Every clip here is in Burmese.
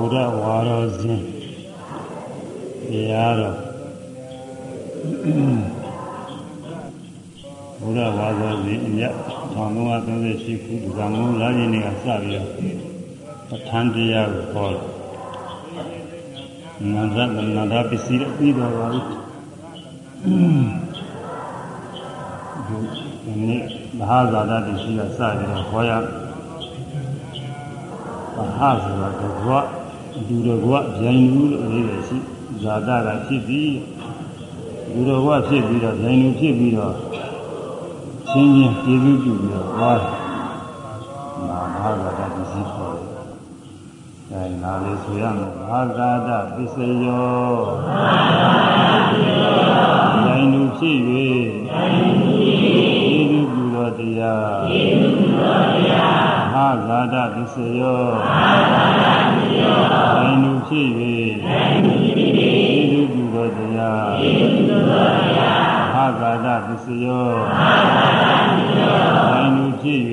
ုဒ္ဓဝါရောစဉ်တရားတော်ဘုရားဝါရောစဉ်အမြတ်1338ခုဒီကမုန်းလာခြင်းတွေကစပြီးတော့ပဋ္ဌာန်းတရားကိုဟောတယ်နန္ဒနန္ဒပစ္စည်းပြီးတော့ပါပြီဒီနေ့မဟာဇာတပစ္စည်းကစပြီးတော့ဟောရမဟာဆိုတာကဘဝ လူတော်ဘဝဗျိုင်လူလို့အရေးပဲရှိဇာတကဖြစ်ပြီးလူတော်ဘဝဖြစ်ပြီးတော့ဗျိုင်လူဖြစ်ပြီးတော့ချင်းချင်းကျေးဇူးပြုပြီးတော့ဟောမဟာဇာတပစ္စည်းခေါ်တယ်အဲနာလေးဆိုရမယ်မဟာဇာတပစ္စယောဗျိုင်လူဖြစ်၍ကျေးဇူးပြုတော်တရားကျေးဇူးပြုတော်တရားမဟာဇာတပစ္စယော မဟာဇာတပစ္စယောဗျိုင်လူဖြစ်၍ကျေးဇူးပြုတော်တရားကျေးဇူးပြုတော်တရားမဟာဇာတပစ္စယောမဟာဇာတပစ္စယောဗျိုင်လူဖြစ်၍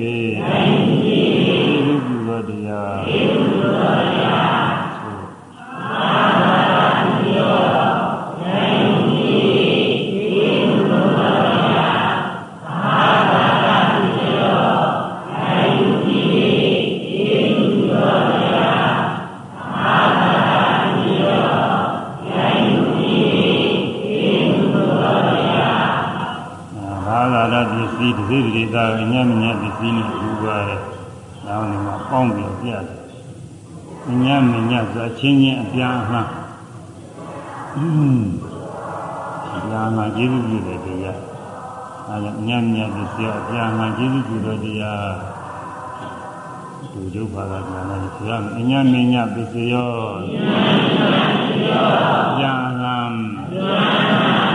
ကျေးဇူးပြုတော်တရားကျေးဇူးပြုတော်တရား ပစ္စည်းနဲ့ယူပါတယ်။နောက်နေမှာပေါင်းပြီးပြရတယ်။အညံ့ညံ့ဆိုချင်းချင်းအပြန်အလှန်။အင်းဒါမှကျေးဇူးပြုတဲ့တရား။အဲဒါအညံ့ညံ့ပစ္စည်းအပြန်အလှန်ကျေးဇူးပြုတဲ့တရား။ဒီဒုက္ခသာကလည်းဆရာအညံ့ညံ့ပစ္စည်းရောအညံ့ညံ့ပစ္စည်းရောပြန်အလှန်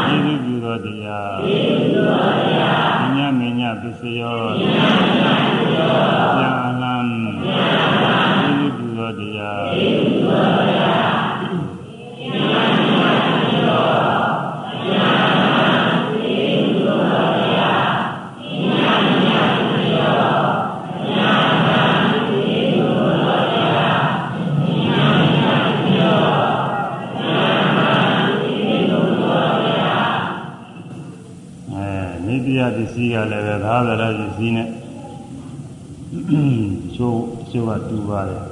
ကျေးဇူးပြုတဲ့တရား။ညမညပစ္စယော ည်းကလည်းပဲသာသရပစ္စည်းနဲ့ချိုးချိုးကတူပါတယ်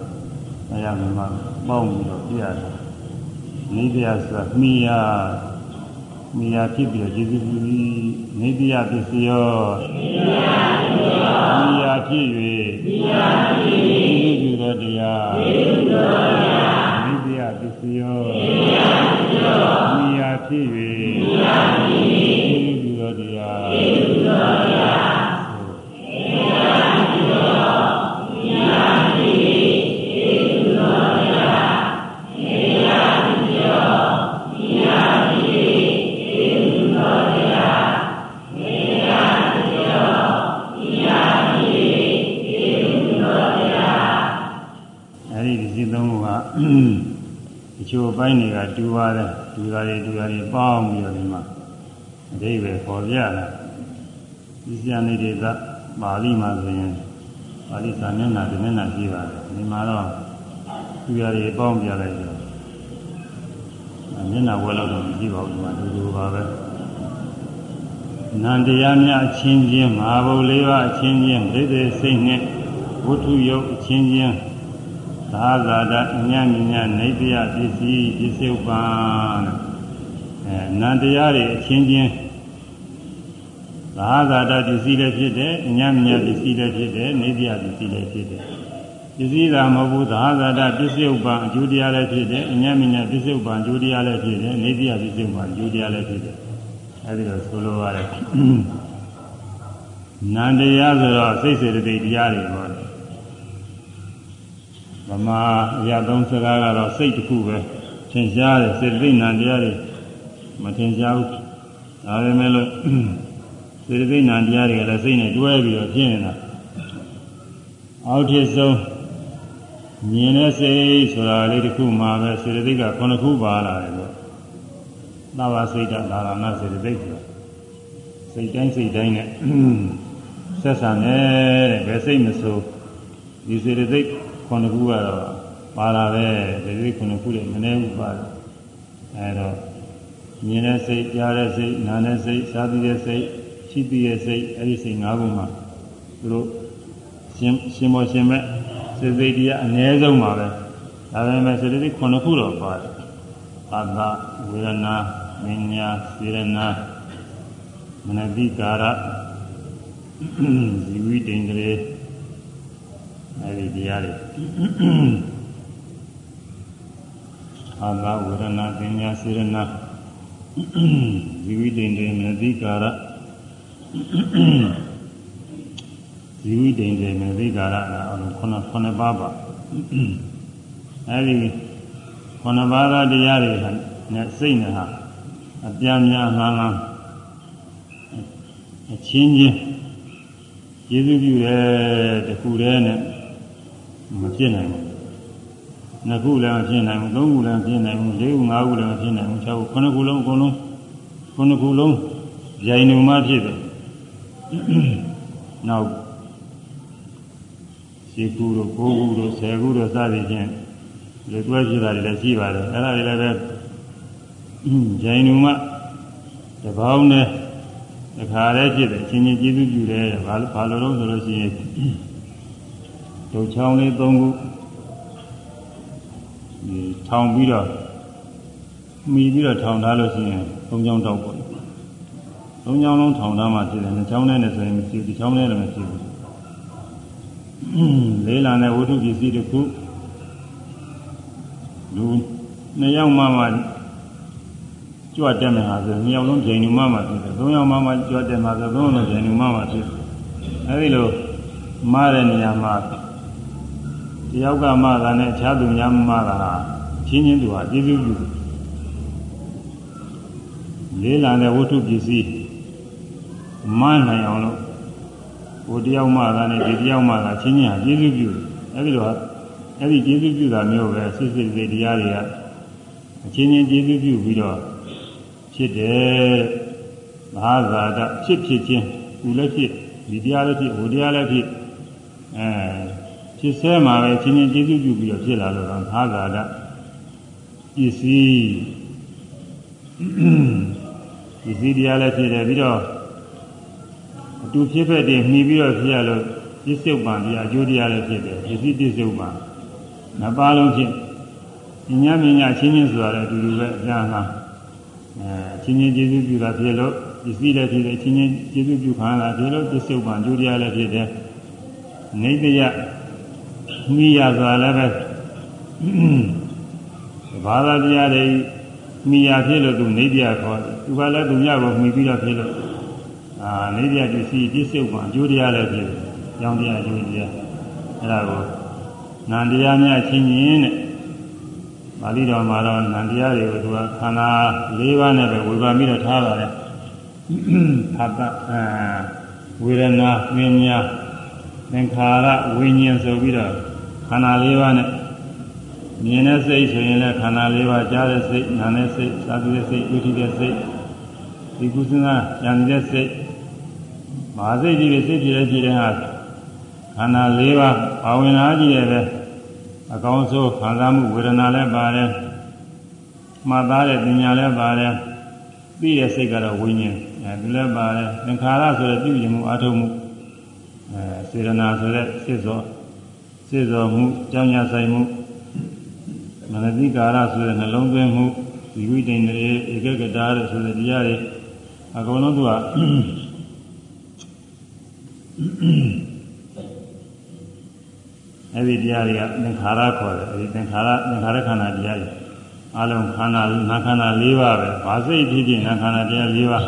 အဲရမှာမှပေါင်းပြီးတော့ပြရတယ်နိတ္တယဆိုတာမိယာမိယာဖြစ်ပြီးတော့ကျေစုပြုပြီးနိတ္တယပစ္စည်းရောမိယာဖြစ်၍မိယာဖြစ်၍ကျေစုပြုတော်တရားကျေစုပြုတော်တရားနိတ္တယပစ္စည်းရောမိယာဖြစ်၍ တွေကတူပါတယ်တူတာတွေတူတာတွေပေါင်းပြီးတော့ဒီမှာအဓိပ္ပာယ်ပေါ်ပြလာဒီစံလေးတွေကပါဠိမှာဆိုရင်ပါဠိစာမျက်နှာဒီမျက်နှာရှိပါတယ်ဒီမှာတော့တူတာတွေပေါင်းပြလိုက်တော့မျက်နှာဝဲလို့တော့မရှိပါဘူးဒီမှာတူတူပါပဲနန္တရားများအချင်းချင်းမဟာဘုတ်လေးပါအချင်းချင်းပြိသေစိတ်နဲ့ဝတ္ထုယုတ်အချင်းချင်း သာသာတအညံ့ညံ့နေပြပစ္စည်းပစ္စုပန်အဲနန္တရားတွေအချင်းချင်းသာသာတပစ္စည်းလည်းဖြစ်တယ်အညံ့ညံ့ပစ္စည်းလည်းဖြစ်တယ်နေပြပစ္စည်းလည်းဖြစ်တယ်ပစ္စည်းသာမဟုတ်ဘူးသာသာတပစ္စုပန်အကျိုးတရားလည်းဖြစ်တယ်အညံ့ညံ့ပစ္စုပန်အကျိုးတရားလည်းဖြစ်တယ်နေပြပစ္စုပန်အကျိုးတရားလည်းဖြစ်တယ်အဲဒီလိုဆိုလိုရတယ်နန္တရားဆိုတော့စိတ်စေတသိက်တရားတွေပေါ့ ဗမာအရာသုံးစကားကတော့စိတ်တစ်ခုပဲထင်ရှားတယ်စေတသိက်နံတရားတွေမထင်ရှားဘူးဒါပေမဲ့လို့စေတသိက်နံတရားတွေကလည်းစိတ်နဲ့တွဲပြီးတော့ဖြစ်နေတာအောက်ထစ်ဆုံးမြင်တဲ့စိတ်ဆိုတာလေးတစ်ခုမှပဲစေတသိက်ကခုနှစ်ခုပါလာတယ်လို့သဘာစိတ်တသာရဏစေတသိက်ဆိုစိတ်တိုင်းစိတ်တိုင်းနဲ့ဆက်ဆံတယ်တဲ့ဘယ်စိတ်မဆိုဒီစေတသိက် ခုနှစ်ခုကတော့ပါလာပဲဒီလိုခုနှစ်ခုလည်းမနေဘူးပါတယ်အဲတော့မြင်တဲ့စိတ်ကြားတဲ့စိတ်နားတဲ့စိတ်စားပြီးတဲ့စိတ်ရှိပြီးတဲ့စိတ်အဲဒီစိတ်၅ခုမှာသူတို့ရှင်ရှင်မောရှင်မဲ့စိတ်စိတ်တရားအ ਨੇ ဆုံးပါပဲဒါပေမဲ့စိတ်စိတ်ခုနှစ်ခုတော့ပါတယ်အာသဝေဒနာမညာစေရနာမနတိကာရဇီဝိတိန်ကလေး အဲဒီတရားတွေအာသဝေဒနာမညာစေရနာဇီဝိတိန်တွေမနတိကာရဇီဝိတိန်တွေမနတိကာရအလုံးခုနှစ်ခုနှစ်ပါးပါအဲဒီခုနှစ်ပါးသောတရားတွေနဲ့စိတ်နဲ့ဟာအပြားများငန်းငန်းအချင်းချင်းကျေးဇူးပြုတယ်တခုတည်းနဲ့ မဖြစ်နိုင်ဘူးနှစ်ခုလည်းမဖြစ်နိုင်ဘူးသုံးခုလည်းမဖြစ်နိုင်ဘူးလေးခုငါးခုလည်းမဖြစ်နိုင်ဘူးခြောက်ခုခုနှစ်ခုလုံးအကုန်လုံးခုနှစ်ခုလုံးရိုင်နေမှဖြစ်တယ်နောက်ရှိခုတို့ကိုးခုတို့ဆယ်ခုတို့စသည်ဖြင့်လေတွဲဖြစ်တာတွေလည်းရှိပါတယ်အဲ့ဒါတွေလည်းပဲဂျိုင်နုမတပေါင်းနဲ့တခါတည်းဖြစ်တယ်ချင်းချင်းကျေးဇူးပြုတယ်ဘာလို့ဘာလို့တော့ဆိုလို့ရှိရင် ဒုချောင်းလေး၃ခုဒီထောင်ပြီးတော့မိပြီးတော့ထောင်ထားလို့ရှိရင်သုံးချောင်းတောက်ပေါ့သုံးချောင်းလုံးထောင်ထားမှဖြစ်တယ်နှစ်ချောင်းနဲ့ဆိုရင်မရှိဘူးဒီချောင်းနဲ့လည်းမရှိဘူးလေးလာတဲ့ဝတ္ထုပစ္စည်းတစ်ခုလူနှစ်ယောက်မှမှကြွတက်မယ်ဟာဆိုနှစ်ယောက်လုံးဂျိန်နူမှမှဖြစ်တယ်သုံးယောက်မှမှကြွတက်မှာဆိုသုံးယောက်လုံးဂျိန်နူမှမှဖြစ်တယ်အဲဒီလိုမှားတဲ့နေရာမှာ တယောက်ကမှတာနဲ့အခြားသူများမှတာဟာချင်းချင်းသူဟာကျေးဇူးပြုလေးလာတဲ့ဝတ္ထုပစ္စည်းမနိုင်အောင်လို့ဟိုတယောက်မှတာနဲ့ဒီတယောက်မှတာချင်းချင်းဟာကျေးဇူးပြုအဲဒီလိုအဲ့ဒီကျေးဇူးပြုတာမျိုးပဲစစ်စစ်စိတ်တရားတွေကအချင်းချင်းကျေးဇူးပြုပြီးတော့ဖြစ်တယ်မဟာဇာတဖြစ်ဖြစ်ချင်းသူလည်းဖြစ်ဒီတရားလည်းဖြစ်ဟိုတရားလည်းဖြစ်အဲ ဖြစ်ဆဲမှာပဲချင်းချင်းကျေးဇူးပြုပြီးတော့ဖြစ်လာလို့တော့မဟာဇာတပစ္စည်းပစ္စည်းတရားလည်းဖြစ်တယ်ပြီးတော့အတူဖြစ်ဖက်တည်းမှီပြီးတော့ဖြစ်ရလို့ပစ္စုပန်တရားအကျိုးတရားလည်းဖြစ်တယ်ပစ္စည်းပစ္စုပန်နှစ်ပါးလုံးဖြင့်ညဉ့်ညဉ့်ချင်းချင်းဆိုတာလည်းအတူတူပဲအများအားအဲချင်းချင်းကျေးဇူးပြုတာဖြစ်လို့ပစ္စည်းလည်းဖြစ်တယ်ချင်းချင်းကျေးဇူးပြုခံရတာဖြစ်လို့ပစ္စုပန်ကျိုးတရားလည်းဖြစ်တယ်နေတယ မိရဆိုတာလည်းပဲဘာသာတရားတွေမိရဖြစ်လို့သူနေပြခေါ်တယ်သူကလည်းသူညကိုမှီပြီးတော့ဖြစ်လို့အာနေပြပစ္စည်းပစ္စုပန်ကျိုးတရားလည်းဖြစ်တယ်ကြောင်းတရားကျိုးတရားအဲ့ဒါကိုနန္တရားများချင်းချင်းတဲ့ပါဠိတော်မှာတော့နန္တရားတွေကိုသူကခန္ဓာ၄ပါးနဲ့ပဲဝေဘာပြီးတော့ထားပါတယ်ဖတ်တာဝေဒနာဝိညာဉ်သင်္ခါရဝိညာဉ်ဆိုပြီးတော့ ခန္ဓာ၄ပါးနဲ့မြင်တဲ့စိတ်ဆိုရင်လည်းခန္ဓာ၄ပါးကြားတဲ့စိတ်နားတဲ့စိတ်သာသတဲ့စိတ်ဥထိတဲ့စိတ်ဒီကုသနာဉာဏ်တဲ့စိတ်မဟာစိတ်ကြီးတွေစိတ်ကြည်တဲ့ကြည်တဲ့ဟာခန္ဓာ၄ပါးပါဝင်လာကြည့်ရတဲ့အကောင်းဆုံးခံစားမှုဝေဒနာလည်းပါတယ်မှတ်သားတဲ့ပညာလည်းပါတယ်သိတဲ့စိတ်ကတော့ဝိညာဉ်အဲဒီလည်းပါတယ်သင်္ခါရဆိုတဲ့ပြုရင်မှုအထုံးမှုအဲစေရနာဆိုတဲ့စိတ်စော စိတ်စောမှုကြောင်းညာဆိုင်မှုမနတိကာရဆိုတဲ့နှလုံးသွင်းမှုဒီဝိတ္တိန်တွေဧကဂတာတဲ့ဆိုတဲ့တရားတွေအကုန်လုံးသူကအဲဒီတရားတွေကသင်္ခါရခေါ်တယ်အဲဒီသင်္ခါရသင်္ခါရခန္ဓာတရားတွေအလုံးခန္ဓာနာခန္ဓာ၄ပါးပဲဘာစိတ်ဖြစ်ဖြစ်နာခန္ဓာတရား၄ပါး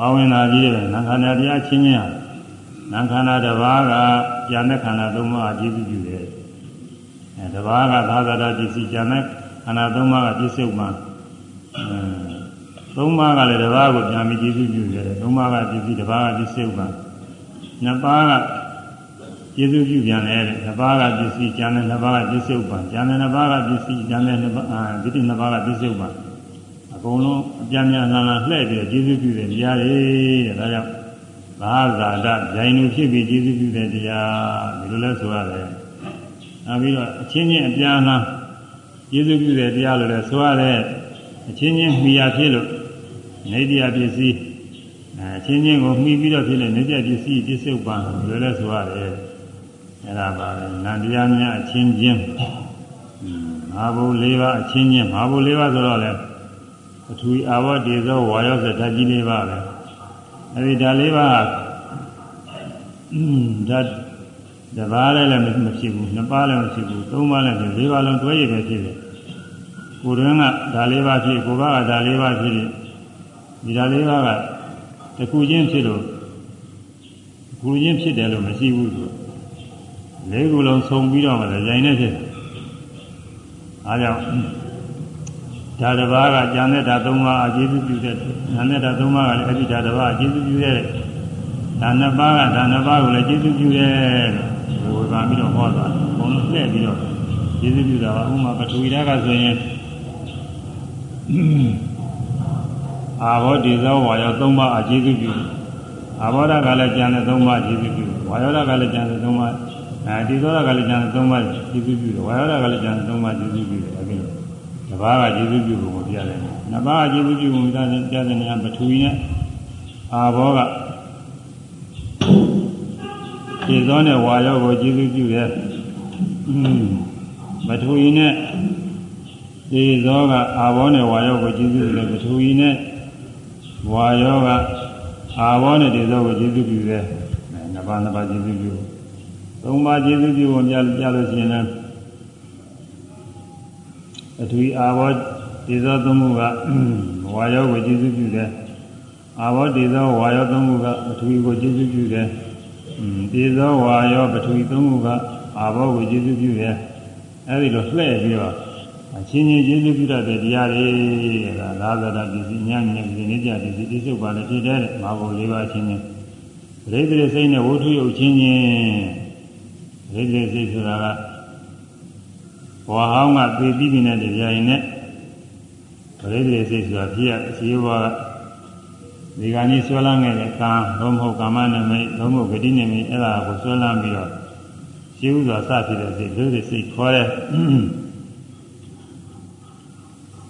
အဝင်လာပြီးတယ်နာခန္ဓာတရားချင်းချင်းဟာ နာခန္ဓာတစ်ပါးကဉာဏ်နဲ့ခန္ဓာသုံးပါးအကြည့်ပြုတယ်အဲတစ်ပါးကသာသနာပစ္စည်းဉာဏ်နဲ့ခန္ဓာသုံးပါးကပြစ္ဆုတ်မှာအဲသုံးပါးကလည်းတစ်ပါးကိုပြန်ပြီးကြည့်ပြုတယ်သုံးပါးကပစ္စည်းတစ်ပါးကပြစ္ဆုတ်မှာနှစ်ပါးကကျေစုပြုပြန်တယ်နှစ်ပါးကပစ္စည်းကျန်တဲ့နှစ်ပါးကပစ္စုပန်ကျန်တဲ့နှစ်ပါးကပစ္စည်းကျန်တဲ့နှစ်ပါးအာဒီတိနှစ်ပါးကပစ္စုပန်အကုန်လုံးအပြန်ပြန်လာလာလှည့်ပြီးကျေစုပြုတဲ့တရားတွေတဲ့ဒါကြောင့် ဘာဇာတဂျိုင်နုဖြစ်ပြီးကျေစုပြုတဲ့တရားဒီလိုလဲဆိုရတယ်နောက်ပြီးတော့အချင်းချင်းအပြန်အလှန်ကျေးဇူးပြုတဲ့တရားလို့လည်းဆိုရတဲ့အချင်းချင်းမိယာဖြစ်လို့နေတရားပစ္စည်းအချင်းချင်းကိုမှီပြီးတော့ဖြစ်တဲ့နေတရားပစ္စည်းပြစ္ဆုတ်ပံလို့လည်းဆိုရတယ်အဲ့ဒါပါပဲနန္တရားများအချင်းချင်းမဟာဘု၄ပါးအချင်းချင်းမဟာဘု၄ပါးဆိုတော့လေပထဝီအာဝတ္တေသောဝါယောဇဓာတ်ကြီး၄ပါးပဲ အဲ့ဒီဓာတ်၄ပါးဓာတ်တပါးလည်းလည်းမဖြစ်ဘူးနှစ်ပါးလည်းမဖြစ်ဘူးသုံးပါးလည်းဖြစ်၄ပါးလုံးတွဲရပဲဖြစ်တယ်ကိုယ်တွင်းကဓာတ်၄ပါးဖြစ်ကိုယ်ကဓာတ်၄ပါးဖြစ်ဒီဓာတ်၄ပါးကတစ်ခုချင်းဖြစ်လို့ခုချင်းဖြစ်တယ်လို့မရှိဘူးသူလေးခုလုံးဆုံပြီးတော့မှလည်းရိုင်းနေဖြစ်တယ်အားကြောင့် ဓာတ်တစ်ပါးကကျန်တဲ့ဓာတ်၃ပါးအကျေစုပြုတဲ့ဉာဏ်နဲ့ဓာတ်၃ပါးကလည်းအဲ့ဒီဓာတ်တစ်ပါးအကျေစုပြုတဲ့ဓာတ်နှစ်ပါးကဓာတ်နှစ်ပါးကိုလည်းကျေစုပြုတဲ့ဝေဘာပြီးတော့ဟောတာဘုံလုံးလှည့်ပြီးတော့ကျေစုပြုတာပါဥမာပထဝီဓာတ်ကဆိုရင်အာဘောဒီဇောဝါယော၃ပါးအကျေစုပြုအာဘောဓာတ်ကလည်းကျန်တဲ့၃ပါးကျေစုပြုဝါယောဓာတ်ကလည်းကျန်တဲ့၃ပါးအဲဒီဇောဓာတ်ကလည်းကျန်တဲ့၃ပါးကျေစုပြုဝါယောဓာတ်ကလည်းကျန်တဲ့၃ပါးကျေစုပြုတယ် အဲဒီလိုတစ်ပါးကကျေစုပြုပုံကိုပြရတယ်နှစ်ပါးကကျေစုပြုပုံပြတဲ့ပြတဲ့နေရာပထဝီနဲ့အာဘောကဒီဇောနဲ့ဝါယောကိုကျေစုပြုတယ်ပထဝီနဲ့ဒီဇောကအာဘောနဲ့ဝါယောကိုကျေစုပြုတယ်ပထဝီနဲ့ဝါယောကအာဘောနဲ့ဒီဇောကိုကျေစုပြုတယ်နှစ်ပါးနှစ်ပါးကျေစုပြုသုံးပါးကျေစုပြုဝင်ပြပြလို့ရှိရင်လည်း အထူးအာဘောဒီဇောသုံးမှုကဝါယောကိုကျေစုပြုတယ်အာဘောဒီဇောဝါယောသုံးမှုကအထူးကိုကျေစုပြုတယ်ဒီဇောဝါယောပထဝီသုံးခုကအာဘောကိုကျေစုပြုတယ်အဲဒီလိုလှည့်ပြီးတော့အချင်းချင်းကျေစုပြုတတ်တဲ့တရားတွေကသာသနာပစ္စည်းညဉ့်ဉဏ်ပစ္စည်းနေကြပစ္စည်းတိစုပ်ပါလည်းဖြစ်တဲ့မာဘုံလေးပါးချင်းချင်းပရိသေစိတ်နဲ့ဝုထုယုတ်ချင်းချင်းပရိသေစိတ်ဆိုတာက ဘဝဟောင်းကသိပြီးပြီနဲ့တရားရင်နဲ့ပရိသေစိတ်ဆိုတာဖြစ်ရအစီအဝါကဒီကနေ့ဆွဲလန်းခဲ့တဲ့ကံဘုံမဟုတ်ကာမနမိတ်ဘုံမဟုတ်ဂတိနမိတ်အဲ့ဒါကိုဆွဲလန်းပြီးတော့ရှိဥစွာစဖြစ်တဲ့စိတ်လူတွေစိတ်ခေါ်တဲ့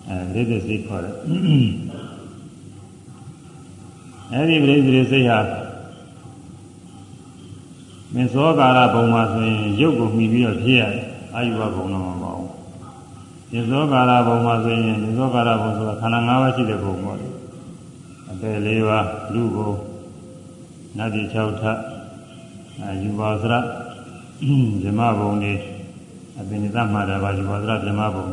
အဲလူတွေစိတ်ခေါ်တဲ့အဲ့ဒီပရိသေစိတ်ဟာမင်းသောကာရဘုံမှာဆိုရင်ရုပ်ကိုမှီပြီးတော့ဖြစ်ရတယ်အာယုဘဘုံတော့ မပေါ့ဘူးဒီသောကာရဘုံမှာဆိုရင်ဒီသောကာရဘုံဆိုတာခန္ဓာ၅ပါးရှိတဲ့ဘုံပေါ့အပေ၄ပါးလူဘုံနတ်ပြည်၆ထပ်အာယူပါစရဇမဘုံနေအပင်သမှာတာပါယူပါစရဇမဘုံ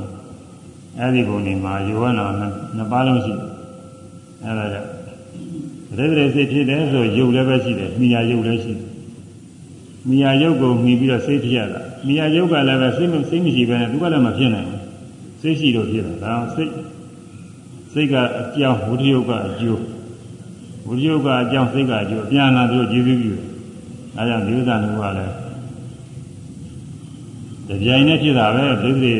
အဲ့ဒီဘုံနေမှာယူဝနာနှစ်ပါးလုံးရှိတယ်အဲ့ဒါကြောင့်ဒိဋ္ဌိစိတ်ဖြစ်တယ်ဆိုရုပ်လည်းပဲရှိတယ်မိယာရုပ်လည်းရှိတယ်မိယာရုပ်ကိုမှီပြီးတော့စိတ်ဖြစ်ရတာမိယာရုပ်ကလည်းပဲစိတ်မစိတ်မရှိဘဲနဲ့သူကလည်းမဖြစ်နိုင်ဘူး စိတ်ရှိတော့ဖြစ်တာဒါစိတ်စိတ်ကအကြောင်းဝိထယုတ်ကအကျိုးဝိထယုတ်ကအကြောင်းစိတ်ကအကျိုးအပြန်လာသူတို့ကျေးဇူးပြုတယ်အဲကြောင့်ဒီဥစ္စာတို့ကလည်းကြပြိုင်နဲ့ဖြစ်တာပဲဒိဋ္ဌိ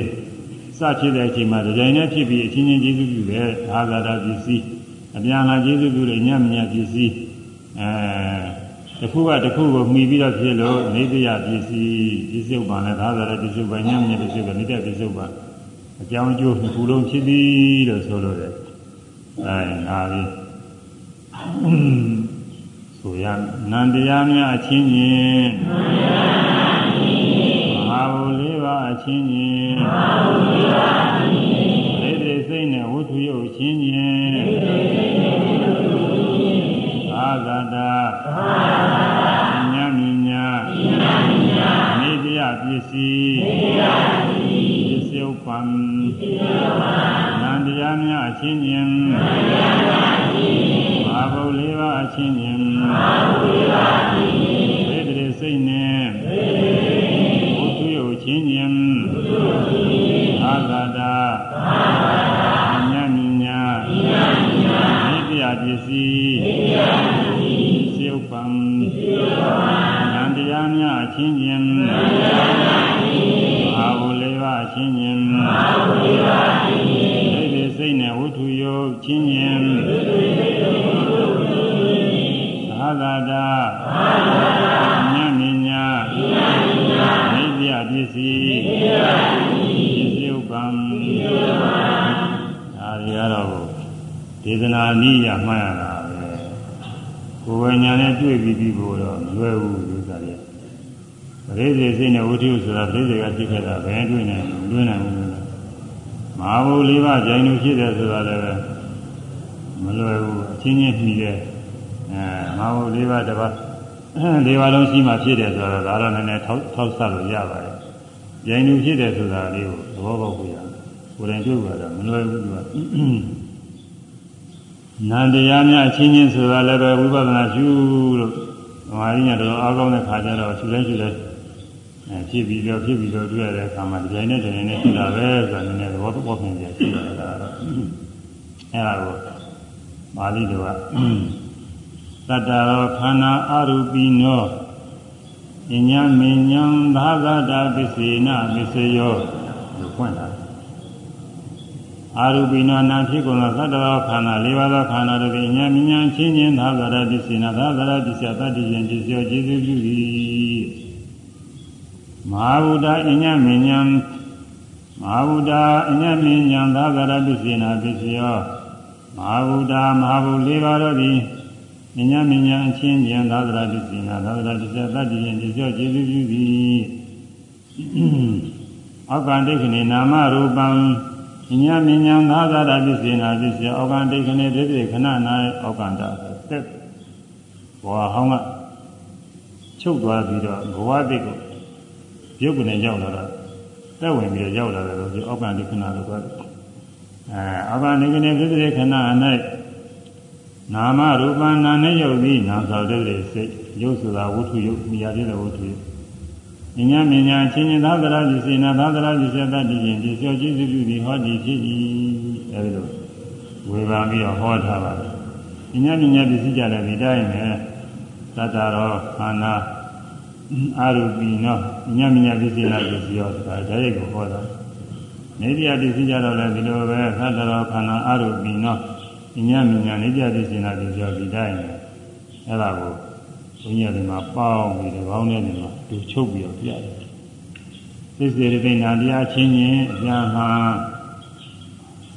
စဖြစ်တဲ့အချိန်မှာကြပြိုင်နဲ့ဖြစ်ပြီးအချင်းချင်းကျေးဇူးပြုတယ်အာသာတာပစ္စည်းအပြန်လာကျေးဇူးပြုတယ်ညံ့ညံ့ပစ္စည်းအဲတစ်ခုကတစ်ခုကိုမှီပြီးတော့ဖြစ်လို့နေတရားပစ္စည်းပစ္စုပန်နဲ့သာသာတဲ့ပစ္စုပန်ညံ့ညံ့ပစ္စုပန်နေတဲ့ပစ္စုပန် အကြောင်းအကျိုးတစ်ခုလုံးဖြစ်သည်လို့ဆိုလို့တယ်အဲနာပြီဆိုရနန္တရားများအချင်းချင်းမဟာဘူလေးပါအချင်းချင်းမဟာဘူလေးပါအချင်းချင်းဒိဋ္ဌိစိတ်နဲ့ဝတ္ထုယုတ်ချင်းချင်းဒိဋ္ဌိစိတ်နဲ့ဝတ္ထုယုတ်ချင်းချင်းအာဂတာအာဂတာဉာဏ်ဉာဏ်ဉာဏ်ဉာဏ်နေတရားပစ္စည်း တရား ညာဉ်နဲ့တွေ့ပြီးပြီးဖို့တော့မလွယ်ဘူးဒီဥစ္စာတွေပရိသေစိတ်နဲ့ဝိထုဆိုတာပရိသေကဖြစ်ခဲ့တာဘယ်တွေ့နိုင်မလွယ်နိုင်ဘူးလို့မဟာဘုလေးပါးဂျိုင်းလူဖြစ်တယ်ဆိုတာလည်းမလွယ်ဘူးအချင်းချင်းပြီးတဲ့အဲမဟာဘုလေးပါးတစ်ပါးလေးပါးလုံးရှိမှဖြစ်တယ်ဆိုတော့ဒါတော့နည်းနည်းထောက်ထောက်ဆလို့ရပါတယ်ဂျိုင်းလူဖြစ်တယ်ဆိုတာလေးကိုသဘောပေါက်ဖို့ရတယ်ကိုယ်တိုင်တွေ့ကြတာမလွယ်ဘူးသူက နန္တရားများအချင်းချင်းဆိုတာလည်းပဲဝိပဿနာရှုလို့ဓမ္မရင်းကတော့အားကောင်းတဲ့ခါကျတော့ရှုလဲရှုလဲအဲဖြစ်ပြီးတော့ဖြစ်ပြီးတော့တွေ့ရတဲ့အခါမှာဒီတိုင်းနဲ့ဒီတိုင်းနဲ့ရှိတာပဲဆိုတာနည်းနည်းသဘောပေါက်နေကြရှိတာကတော့အဲဒါကိုပါဠိတော်ကတတ္တရောခန္ဓာအရူပိနောဉ္ညာမဉ္ဉံသာသတာပစ္စေနပစ္စယောလို့ဖွင့်တာ အာရူပိနောနာဖြစ်ကုန်သောသတ္တရောခန္ဓာ၄ပါးသောခန္ဓာတို့၏ဉာဏ်ဉာဏ်ချင်းချင်းသာသရပစ္စေနသာသရပစ္စယတတ္တိယံပစ္စယောကျေစုပြု၏မဟာဗုဒ္ဓအညမဉ္ဉံမဟာဗုဒ္ဓအညမဉ္ဉံသာသရပစ္စေနပစ္စယောမဟာဗုဒ္ဓမဟာဗုဒ္ဓ၄ပါးတို့သည်ဉာဏ်ဉာဏ်အချင်းချင်းသာသရပစ္စေနသာသရပစ္စယတတ္တိယံပစ္စယောကျေစုပြု၏အောက်ကဒိဋ္ဌိနေနာမရူပံ ဉာဏ်ဉာဏ်သာသာရပစ္စေနာပစ္စယအောက်ကဒိဋ္ဌိနေဒိဋ္ဌိခဏ၌အောက်ကန္တာသက်ဘောဟောင်းကချုပ်သွားပြီးတော့ဘဝတိတ်ကိုရုပ်ကနေရောက်လာတော့တက်ဝင်ပြီးတော့ရောက်လာတယ်လို့ဒီအောက်ကဒိဋ္ဌိခဏလို့ပြောတယ်အဲအောက်ကဒိဋ္ဌိနေဒိဋ္ဌိခဏ၌နာမရူပနာနဲ့ယုတ်ပြီးနာသောဒိဋ္ဌိစိတ်ရုပ်ဆိုတာဝတ္ထုယုတ်မြာပြတဲ့ဝတ္ထုယုတ် ဉာဏ်မြညာချင်းချင်းသာသရာပစ္စေနာသာသရာပစ္စယတတ္တိရင်ဒီကျော်ကျေးဇူးပြုပြီးဟောဒီဖြစ်၏အဲဒီလိုဝေဘာပြီးတော့ဟောထားပါတယ်ဉာဏ်မြညာပစ္စည်းကြတယ်ဒီတိုင်းပဲသတ္တရောခန္ဓာအာရုပိနောဉာဏ်မြညာပစ္စည်းနာပစ္စည်းရောဆိုတာဒါရိတ်ကိုဟောတာနေပြပစ္စည်းကြတော့လည်းဒီလိုပဲသတ္တရောခန္ဓာအာရုပိနောဉာဏ်မြညာနေပြပစ္စည်းနာပစ္စည်းရောဒီတိုင်းပဲအဲဒါကို ဘုန်းကြီးကဒီမှာပေါင်းပြီးတော့ကောင်းတဲ့နေမှာသူချုပ်ပြီးတော့ပြတယ်သစ္စေရတိနာတရားချင်းချင်းအပြန်ဟာ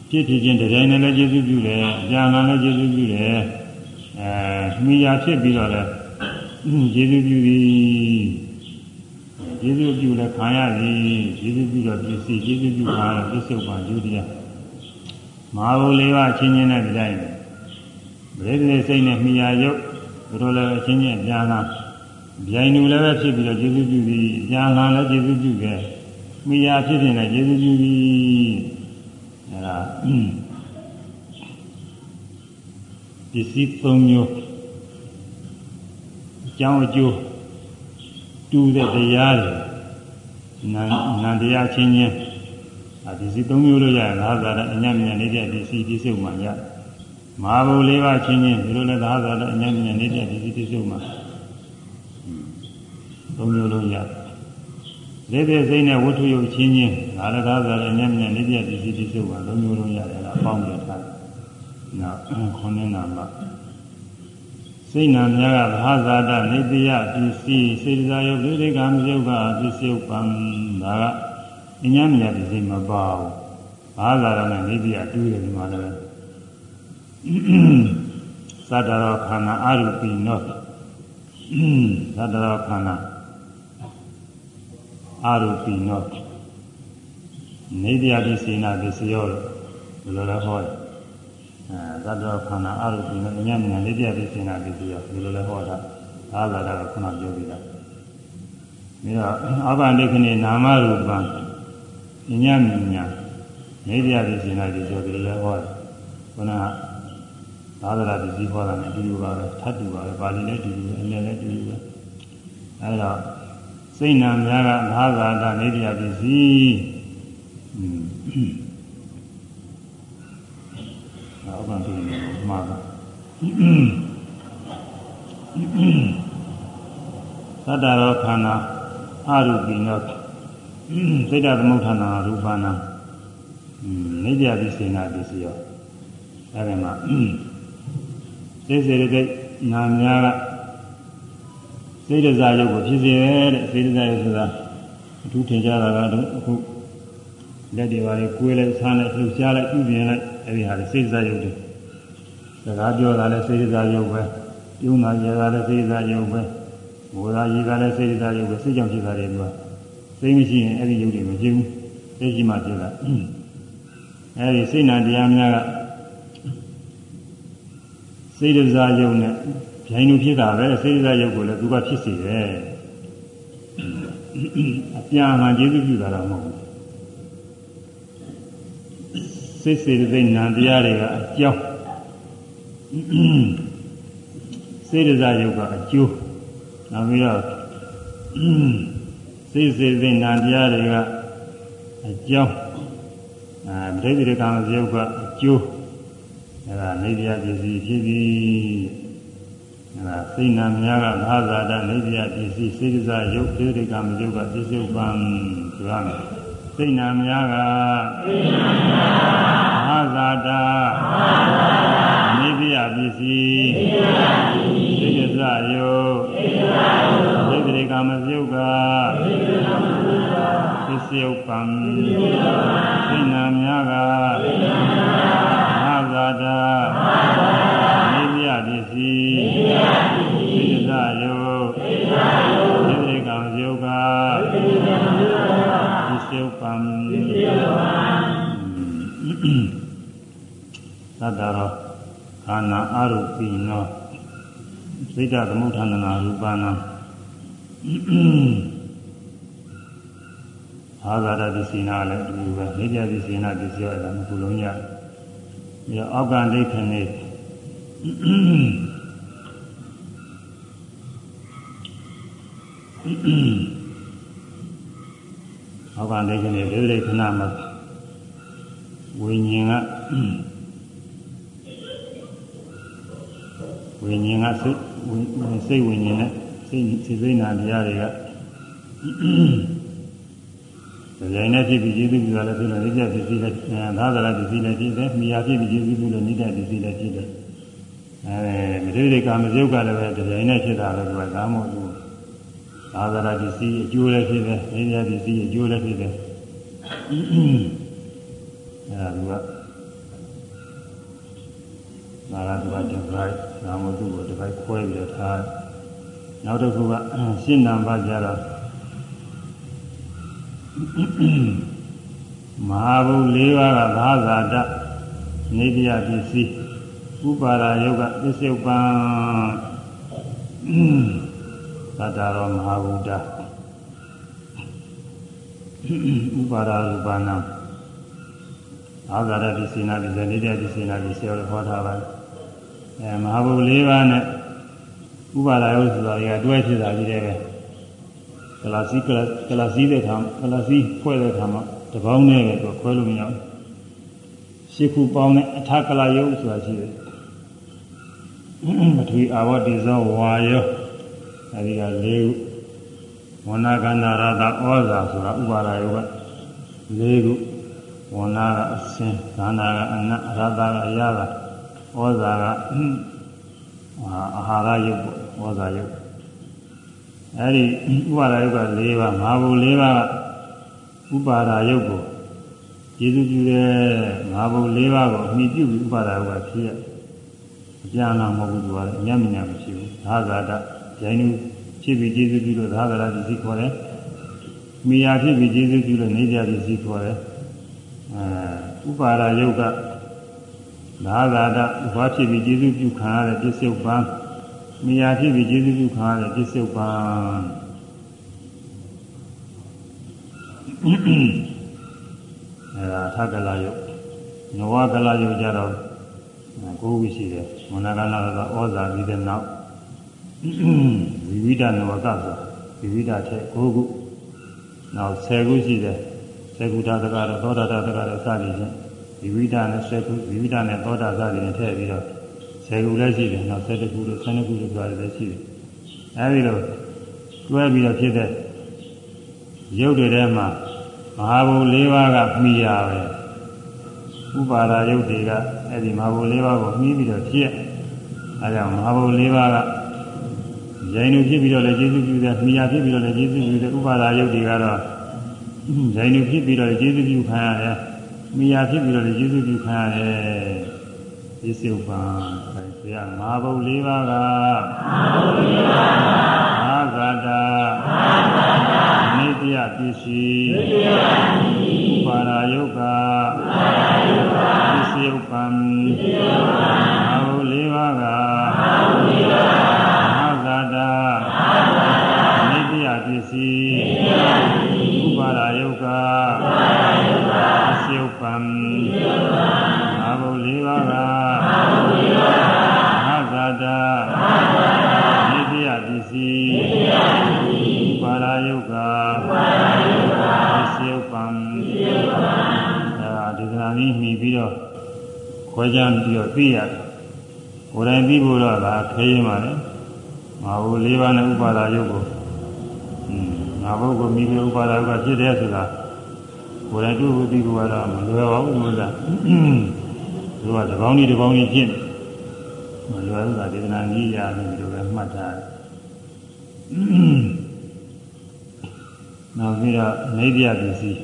ဖြစ်ဖြစ်ချင်းတရားနဲ့လည်းကျေစုပြုတယ်အပြန်လာလည်းကျေစုပြုတယ်အဲမိယာဖြစ်ပြီးတော့လည်းကျေစုပြုပြီးကျေစုပြုလည်းခံရပြီကျေစုပြုတော့ပစ္စည်းကျေစုပြုခံရပစ္စုပန်ဒုတိယမဟာဘုလေးပါချင်းချင်းနဲ့တရားနဲ့ဗေဒိစိတ်နဲ့မိယာရုပ် သူတို့လည်းအချင်းချင်းပြန်လာဗျိုင်လူလည်းပဲဖြစ်ပြီးတော့ကျေးဇူးပြုပြီးပြန်လာလည်းကျေးဇူးပြုခဲ့မိယာဖြစ်ဖြစ်လည်းကျေးဇူးပြုပြီးအဲဒါပစ္စည်းသုံးမျိုးအကြောင်းအကျိုးတူတဲ့တရားတွေနာနာတရားချင်းချင်းအပစ္စည်းသုံးမျိုးလို့ရတယ်ငါးသာရအညံ့ညံ့နေတဲ့ပစ္စည်းပြည့်စုံမှရတယ် မဟာဘူလေးပါချင်းချင်းဒီလိုလည်းသာသာတော့အများကြီးနဲ့နေပြဒီဒီစုမှာသုံးမျိုးလုံးရဒေသေစိတ်နဲ့ဝတ္ထုယုတ်ချင်းချင်းဒါလည်းသာသာလည်းအများကြီးနဲ့နေပြဒီဒီစုမှာသုံးမျိုးလုံးရတယ်လားပေါင်းရတာနော်ခေါင်းနာမှာစိတ်နာများကဘာသာတနေတယပစ္စည်းစေတသာယုတ်ဒိဋ္ဌိကံယုတ်ကပစ္စယုတ်ပံဒါကအញ្ញမညာပစ္စည်းမပါဘူးဘာသာရနဲ့နေတယတူးတယ်ဒီမှာလည်း သတ္တရောခန္ဓာအရူပိနောသတ္တရောခန္ဓာအရူပိနောနေတရားဒီစေနာဒီစရောဘယ်လိုလဲဟောတယ်အဲသတ္တရောခန္ဓာအရူပိနောညဉ့်ဉာဏ်နေတရားဒီစေနာဒီစရောဘယ်လိုလဲဟောတာအာသာတာကခုနပြောပြီးတာပြီးတော့အဘန္တိခဏနာမရူပံညဉ့်ဉာဏ်နေတရားဒီစေနာဒီစရောဘယ်လိုလဲဟောတယ်ခုနက သာသနာပစ္စည်းဟောတာနဲ့အတူတူပါပဲထပ်တူပါပဲပါဠိနဲ့အတူတူပဲအလယ်လည်းအတူတူပဲအဲဒါစိတ်နာများကသာသာတာနေတရားပစ္စည်းอืมအောက်ကတူနေမှာပါသတ္တရောခန္ဓာအရူပိနောစိတ်တသမုဋ္ဌာနာရူပနာနေတရားပစ္စည်းနာပစ္စည်းရောအဲဒီမှာ စိတ်စေရတဲ့နာများကစိတ်ဒဇာယုတ်ကိုဖြစ်စေတဲ့စိတ်ဒဇာယုတ်ဆိုတာအထူးထင်ကြတာကတော့အခုလက်တွေပါလေကိုယ်လိုက်ဆန်းလိုက်လှူရှားလိုက်ပြုပြင်လိုက်အဲဒီဟာစိတ်စားရုပ်တွေစကားပြောတာလည်းစိတ်စားရုပ်ပဲပြုံးတာရတာလည်းစိတ်စားရုပ်ပဲငိုတာရည်တာလည်းစိတ်စားရုပ်ပဲစိတ်ကြောင့်ဖြစ်တာတွေကစိတ်မရှိရင်အဲ့ဒီရုပ်တွေမဖြစ်ဘူးစိတ်ရှိမှဖြစ်တာအဲ့ဒီစိတ်နာတရားများက စိတ်ဒဇာယုံနဲ့ဗျိုင်းလူဖြစ်တာပဲစိတ်ဒဇာယုံကိုလည်းသူကဖြစ်စေတယ်အပြန်အလှန်ကျေးဇူးပြုတာတော့မဟုတ်ဘူးစိတ်စေတသိက်နာတရားတွေကအကြောင်းစိတ်ဒဇာယုံကအကျိုးနောက်ပြီးတော့စိတ်စေတသိက်နာတရားတွေကအကြောင်းအဲပဋိသေကံဇယုတ်ကအကျိုး အဲဒါနေတရားပစ္စည်းဖြစ်ပြီးအဲဒါစိတ်နာများကသာဇာတနေတရားပစ္စည်းစေတစာယုတ်ပဋိသေကံဇယုတ်ကပစ္စည်းဥပံဆိုရမယ်စိတ်နာများကသာဇာတနေတရားပစ္စည်းစေတစာယုတ်ပဋိသေကံဇယုတ်ကပစ္စည်းဥပံစိတ်နာများက သာဇာတနေတရားပစ္စည်းစေတစာယုတ်ပဋိသေကံဇယုတ်ကပစ္စည်းဥပံသတ္တရောခန္ဓာအရုပိနောစိတ်တသမုဋ္ဌာနနာရူပနာအာဇာတပစ္စည်းနာလည်းဒီလိုပဲနေပြပစ္စည်းနာပစ္စည်းရတာမခုလုံးရတယ်။ ပြီးတော့အောက်ကဒိဋ္ဌိနေအောက်ကဒိဋ္ဌိနေဒိဋ္ဌိခဏမှာဝိညာဉ်ကဝိညာဉ်ကစိတ်စိတ်ဝိညာဉ်နဲ့စိတ်စိတ်စိတ်နာတရားတွေက ကြိုင်နဲ့ဖြစ်ပြီးကျေးဇူးပြုတာလည်းဖြစ်လို့နိစ္စပစ္စည်းလည်းသာသနာပစ္စည်းလည်းဖြစ်တယ်။မိယာဖြစ်ပြီးကျေးဇူးပြုလို့နိစ္စပစ္စည်းလည်းဖြစ်တယ်။အဲမတိရိကာမဇုတ်ကလည်းပဲကြိုင်နဲ့ဖြစ်တာလည်းသူကကာမဟုတ်ဘူး။သာသနာပစ္စည်းအကျိုးလည်းဖြစ်တယ်။နိစ္စပစ္စည်းအကျိုးလည်းဖြစ်တယ်။အဲဒါကနာရသူကတင်ပြလိုက်နာမသူ့ကိုတစ်ပိုက်ခွဲပြီးတော့ထားနောက်တစ်ခုကရှင်းနံပါတ်ကြတော့ မဟာဘု၄ပါးကသာဇာတနေတရားပစ္စည်းဥပါဒယုတ်ကပစ္စုပန်သတ္တရောမဟာဘုဒ္ဓဥပါဒရူပနာသာဇာတပစ္စည်းနာပစ္စည်းနေတရားပစ္စည်းနာပစ္စည်းရောဟောထားပါတယ်အဲမဟာဘု၄ပါးနဲ့ဥပါဒယုတ်ဆိုတာကတွဲဖြစ်တာကြီးတယ်ပဲ ကလာစီကလာစီတဲ့ခါကလာစီဖွဲ့တဲ့ခါမှာတပေါင်းနဲ့ပဲသူခွဲလို့မရဘူးရှစ်ခုပေါင်းနဲ့အထကလာယုတ်ဆိုတာရှိတယ်ပထဝီအာဝတိဇောဝါယောအဲဒီက၄ခုဝဏကန္နာရတာဩဇာဆိုတာဥပါဒယုတ်က၄ခုဝဏကအစင်ကန္နာကအနရတာကအရာကဩဇာကအာဟာရယုတ်ဩဇာယုတ် အဲဒီဥပါဒယုတ်က၄ပါးမဟာဘူ၄ပါးကဥပါဒယုတ်ကိုကျေစုပြုတဲ့မဟာဘူ၄ပါးကိုအမိပြုပြီးဥပါဒယုတ်ကဖြစ်ရအပြန်လာမဟုတ်ဘူးသူကလည်းအညံ့ညံ့မရှိဘူးသာဇာတဂျိုင်းနုဖြစ်ပြီးကျေစုပြုလို့သာဇာတပစ္စည်းခေါ်တယ်မိယာဖြစ်ပြီးကျေစုပြုလို့နေကြပစ္စည်းခေါ်တယ်အဲဥပါဒယုတ်ကသာဇာတဘာဖြစ်ပြီးကျေစုပြုခံရတဲ့ပစ္စုပန် မိယာဖြစ်ပြီးကျေးဇူးပြုခါရတဲ့ပြစ္ဆုတ်ပံအဲဒါသကလာယုတ်နဝကလာယုတ်ကြတော့ကိုးခုရှိတယ်မနကလာကဩဇာပြီးတဲ့နောက်ဝိဝိဒနဝကဆိုဝိဝိဒထက်ကိုးခုနောက်10ခုရှိတယ်10ခုတာတကတော့သောတာတတကတော့စသည်ဖြင့်ဝိဝိဒနဲ့10ခုဝိဝိဒနဲ့သောတာစသည်ဖြင့်ထည့်ပြီးတော့ 10ခုလည်းရှိတယ်နောက်12ခုလို့12ခုလို့ပြောရတယ်လည်းရှိတယ်အဲဒီလိုတွဲပြီးတော့ဖြစ်တဲ့ရုပ်တွေထဲမှာမဟာဘုံ၄ပါးကမှီရပဲဥပါဒရုပ်တွေကအဲဒီမဟာဘုံ၄ပါးကိုမှီပြီးတော့ဖြစ်အဲကြောင့်မဟာဘုံ၄ပါးကယိုင်လူဖြစ်ပြီးတော့လည်းကျေစုပြုတယ်မှီရဖြစ်ပြီးတော့လည်းကျေစုပြုတယ်ဥပါဒရုပ်တွေကတော့ဇိုင်းလူဖြစ်ပြီးတော့ကျေးဇူးပြုခံရတယ်မိယာဖြစ်ပြီးတော့ကျေးဇူးပြုခံရတယ်ဒီစုပံအဲ ဆရာငါးဘုတ်၄ပါးကငါးဘုတ်၄ပါးကအာဂတာအာဂတာနိတ္တယပစ္စည်းနိတ္တယပစ္စည်းဥပါရာယုတ်ကဥပါရာယုတ်ကပစ္စယုပံပစ္စယုပံ သိရတယ်ကိုယ်တိုင်သိဖို့တော့ဒါခဲရင်ပါလေငါဘု၄ပါးနဲ့ဥပါဒါယုတ်ကိုငါဘုကိုမိပြီးဥပါဒါယုတ်ကဖြစ်တယ်ဆိုတာကိုယ်တိုင်တွေ့ဖို့သိဖို့ကတော့မလွယ်ပါဘူးလို့လားသူကတပေါင်းကြီးတပေါင်းကြီးဖြစ်မလွယ်ဘူးကဒေသနာကြီးရတယ်ဒီလိုပဲမှတ်ထားတယ်နောက်ပြီးတော့နေပြပစ္စည်း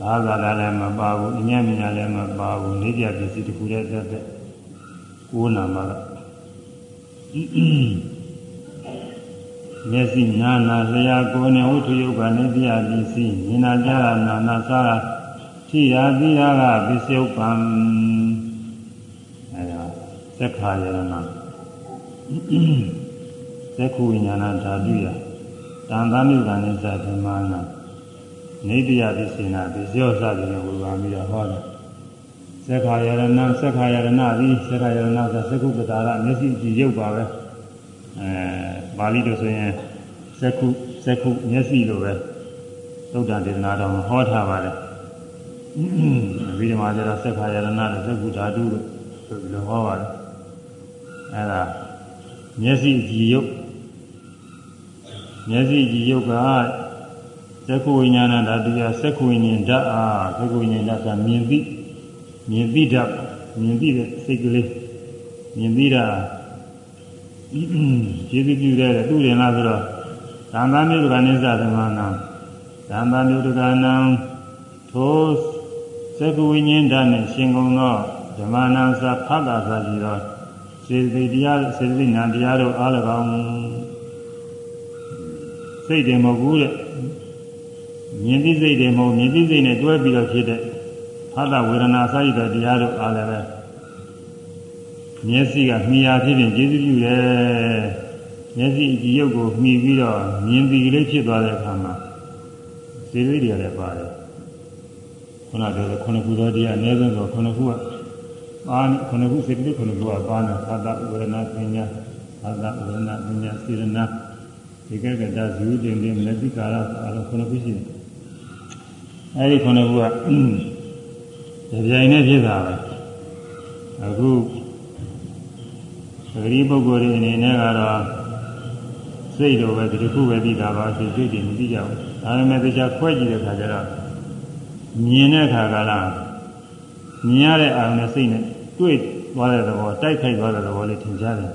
ဘာသာလာလည်းမပါဘူးအညံ့မြညာလည်းမပါဘူးနေပြပစ္စည်းတခုတည်းတက်တဲ့ကိုးနာမှာကမျက်စိနာနာလျာကိုယ်နဲ့ဝိထုယုတ်ကနေပြပစ္စည်းမြင်နာကြတာနာနာစားတာထိရာသီရာကပစ္စယုတ်ပံအဲဒါသက်ခါယရဏသက်ခုဝိညာဏဓာတုယတန်သာမြုကနိစ္စဓမ္မနာ နေတယပစ္စေနာပစ္စယောစသည်နဲ့ဝေဘာပြီးတော့ဟောတယ်သက်ခါယရဏသက်ခါယရဏသည်သက်ခါယရဏဆိုသကုပ္ပတာရမျက်စိကြည့်ရုပ်ပါပဲအဲပါဠိလိုဆိုရင်သက္ခုသက္ခုမျက်စိလိုပဲသုဒ္ဓဒေသနာတော်ဟောထားပါတယ်ဗိဓမာကျတော့သက္ခာယရဏနဲ့သက္ခုဓာတုလို့ဆိုပြီးတော့ဟောပါတယ်အဲဒါမျက်စိကြည်ရုပ်မျက်စိကြည်ရုပ်က သက္ခုဝိညာဏဓာတုရသက္ခုဝိညာဉ်ဓာတ်အားသက္ခုဝိညာဉ်ဓာတ်ကမြင်သိမြင်သိဓာတ်မြင်သိတဲ့စိတ်ကလေးမြင်သိတာကျေးဇူးပြုတဲ့သူရင်လားဆိုတော့သံသာမျိုးတကနိစ္စသမဏံသံသာမျိုးတကနံထိုသက္ကဝိညာဉ်ဓာတ်နှင့်ရှင်ကုန်သောဓမ္မနာသဖတ်တာသာကြည်သောစေတိတရားစေတိနာတရားတို့အား၎င်းစိတ်တယ်မဟုတ်ဘူးတဲ့ မြင်သိစိတ်တယ်မဟုတ်မြင်သိစိတ်နဲ့တွဲပြီးတော့ဖြစ်တဲ့ဖတ်တာဝေဒနာစာရတဲ့တရားတို့အားလည်းပဲမျက်စိကမြင်ရဖြစ်ရင်ကျေးဇူးပြုတယ်မျက်စိအကြည့်ရုပ်ကိုမှီပြီးတော့မြင်ပြီးကလေးဖြစ်သွားတဲ့အခါမှာစေလေးတွေလည်းပါတယ်ခုနကပြောတဲ့ခုနှစ်ခုသောတရားအနည်းဆုံးဆိုခုနှစ်ခုကပါခုနှစ်ခုစေကလေးခုနှစ်ခုကပါနေသာသဝေဒနာပညာသာသဝေဒနာပညာစေရနာဒီကကတဇူတင်တင်မနတိကာရအဲ့လိုခုနှစ်ခုရှိတယ် အဲဒီခုနှစ်ခုကဒီပြိုင်နဲ့ဖြစ်တာပဲအခုဂရီပုဂ္ဂိုလ်တွေအနေနဲ့ကတော့စိတ်လိုပဲဒီတစ်ခုပဲသိတာပါစိတ်စိတ်တွေမသိကြဘူးဒါပေမဲ့တရားခွဲကြည့်တဲ့အခါကျတော့မြင်တဲ့အခါကလားမြင်ရတဲ့အာရုံနဲ့စိတ်နဲ့တွေ့သွားတဲ့သဘောတိုက်ခိုက်သွားတဲ့သဘောလေးထင်ရှားတယ်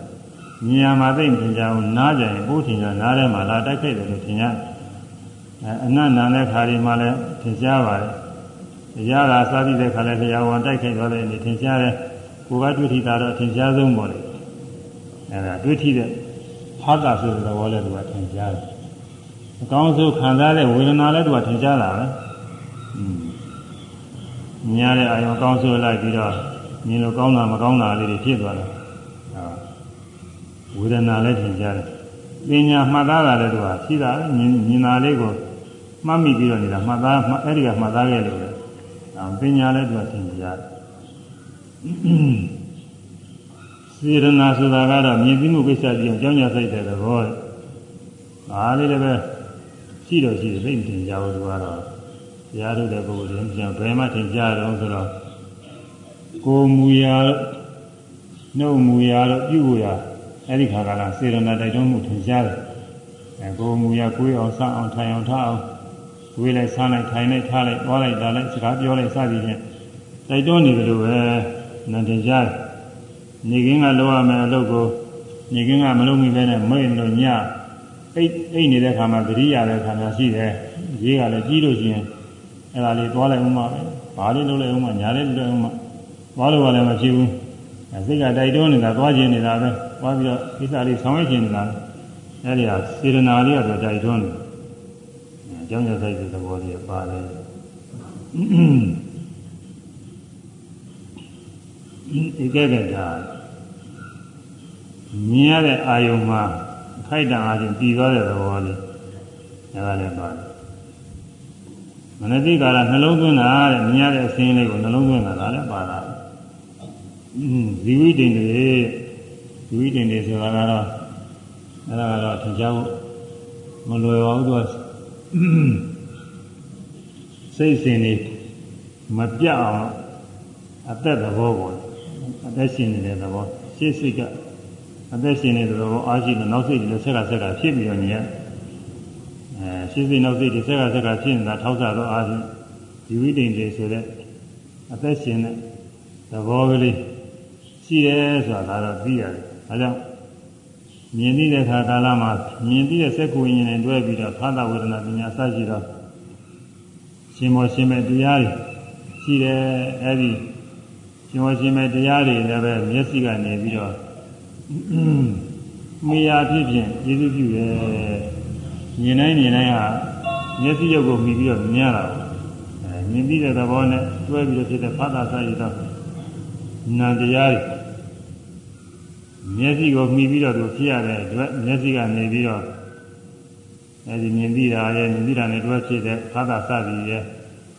မြင်ရမှာသိမထင်ရှားဘူးနားကြရင်ပိုးထင်ရှားနားထဲမှာလာတိုက်ခိုက်တယ်လို့ထင်ရတယ် အဲအနတ်နာတဲ့ခါဒီမှာလည်းထင်ရှားပါတယ်တရားကစားပြီးတဲ့ခါလဲတရားဝန်တိုက်ခိုက်သွားတဲ့အနေထင်ရှားတယ်ကိုယ်ကတွေ့ထိတာတော့ထင်ရှားဆုံးပေါ့လေအဲဒါတွေ့ထိတဲ့ဖတ်တာဆိုတဲ့သဘောလည်းသူကထင်ရှားတယ်အကောင်းဆုံးခံစားတဲ့ဝေဒနာလည်းသူကထင်ရှားလာပဲอืมမြင်ရတဲ့အာယုံအကောင်းဆုံးလိုက်ပြီးတော့မြင်လို့ကောင်းတာမကောင်းတာလေးတွေဖြစ်သွားတယ်ဝေဒနာလည်းထင်ရှားတယ်ပညာမှတ်သားတာလည်းသူကရှိတာမြင်မြင်တာလေးကို မှတ်မိပြီးတော့နေတာမှတ်သားအဲ့ဒီကမှတ်သားခဲ့လို့လေပညာလည်းသူကထင်ရှားတယ်စေရနာဆိုတာကတော့မြင်သိမှုကိစ္စကြီးအောင်ကြောင်းကြဆိုင်တဲ့သဘော။ဒါလေးလည်းပဲရှိတော့ရှိတယ်သိမထင်ကြဘူးသူကတော့တရားထုတ်တဲ့ပုဂ္ဂိုလ်တွေပြန်ဘယ်မှထင်ကြတော့ဆိုတော့ကိုမူရာနှုတ်မူရာတော့ပြုကိုရာအဲ့ဒီခါကလာစေရနာတိုက်တွန်းမှုထင်ရှားတယ်။အဲကိုမူရာကိုယ်အောင်စအောင်ထိုင်အောင်ထားအောင် ကိုယ်လိုက်ဆန်းလိုက်ထိုင်လိုက်ထားလိုက်သွားလိုက်ဒါလိုက်စကားပြောလိုက်စသည်ဖြင့်တိုက်တွန်းနေတယ်လို့ပဲနန္တင်ရှားတယ်နေကင်းကလောရမယ်အလုပ်ကိုနေကင်းကမလုပ်မိပဲနဲ့မိတ်လို့ညအိတ်အိတ်နေတဲ့ခါမှာသတိရတဲ့ခါမှာရှိတယ်ရေးကလည်းကြီးလို့ရှိရင်အဲ့ဒါလေးသွားလိုက်ဦးမှာပဲဘာလေးလုပ်လိုက်ဦးမှာညာလေးလုပ်လိုက်ဦးမှာသွားလို့ကလည်းမဖြစ်ဘူးစိတ်ကတိုက်တွန်းနေတာသွားခြင်းနေတာပဲသွားပြီးတော့ကိစ္စလေးဆောင်ရွက်ခြင်းနေတာအဲ့ဒီဟာစေတနာလေးကတော့တိုက်တွန်းတယ် အကြောင်းကြောင့်ဆိုင်တဲ့သဘောလေးပါတယ်ဒီကဲကတာမြင်ရတဲ့အာယုံမှာခိုက်တံအားဖြင့်တည်သွားတဲ့သဘောလေးအဲဒါလည်းပါတယ်မနတိကာလနှလုံးသွင်းတာတဲ့မြင်ရတဲ့အစင်းလေးကိုနှလုံးသွင်းတာဒါလည်းပါတာဇီဝိတ္တိတွေဇီဝိတ္တိတွေဆိုတာကတော့အဲဒါကတော့ထင်ရှားဖို့မလွယ်ပါဘူးသူက စိတ်စဉ်နေမပြတ်အောင်အသက်သဘောပေါ်အသက်ရှင်နေတဲ့သဘောရှေ့စိတ်ကအသက်ရှင်နေတဲ့သဘောအားရှိလို့နောက်စိတ်တွေဆက်ကဆက်ကဖြစ်ပြီးတော့နေရအဲရှေ့စိတ်နောက်စိတ်တွေဆက်ကဆက်ကဖြစ်နေတာထောက်ဆတော့အားဖြင့်ဒီဝိတ္တိတွေဆိုတဲ့အသက်ရှင်တဲ့သဘောကလေးရှိတယ်ဆိုတာတော့သိရတယ်အဲကြောင့် မြင်သိတဲ့ခါကာလမှာမြင်သိတဲ့စက္ကူဝိညာဉ်နဲ့တွဲပြီးတော့သာသဝေဒနာပညာစရှိတော့ရှင်မောရှင်မဲ့တရားတွေရှိတယ်အဲဒီရှင်မောရှင်မဲ့တရားတွေလည်းပဲမျက်စိကနေပြီးတော့မိယာဖြစ်ဖြင့်ကျေစုပြုတယ်မြင်တိုင်းမြင်တိုင်းဟာမျက်စိရုပ်ကိုမြင်ပြီးတော့မြင်ရတာအဲမြင်ပြီးတဲ့သဘောနဲ့တွဲပြီးတော့ဖြစ်တဲ့သာသစရှိတော့နာတရားတွေ မျက်စိကိုမှီပြီးတော့သူဖြစ်ရတဲ့အတွက်မျက်စိကနေပြီးတော့အဲဒီမြင်သိတာရဲ့မြင်သိတာနဲ့တွဲဖြစ်တဲ့ဖသစသည်ရဲ့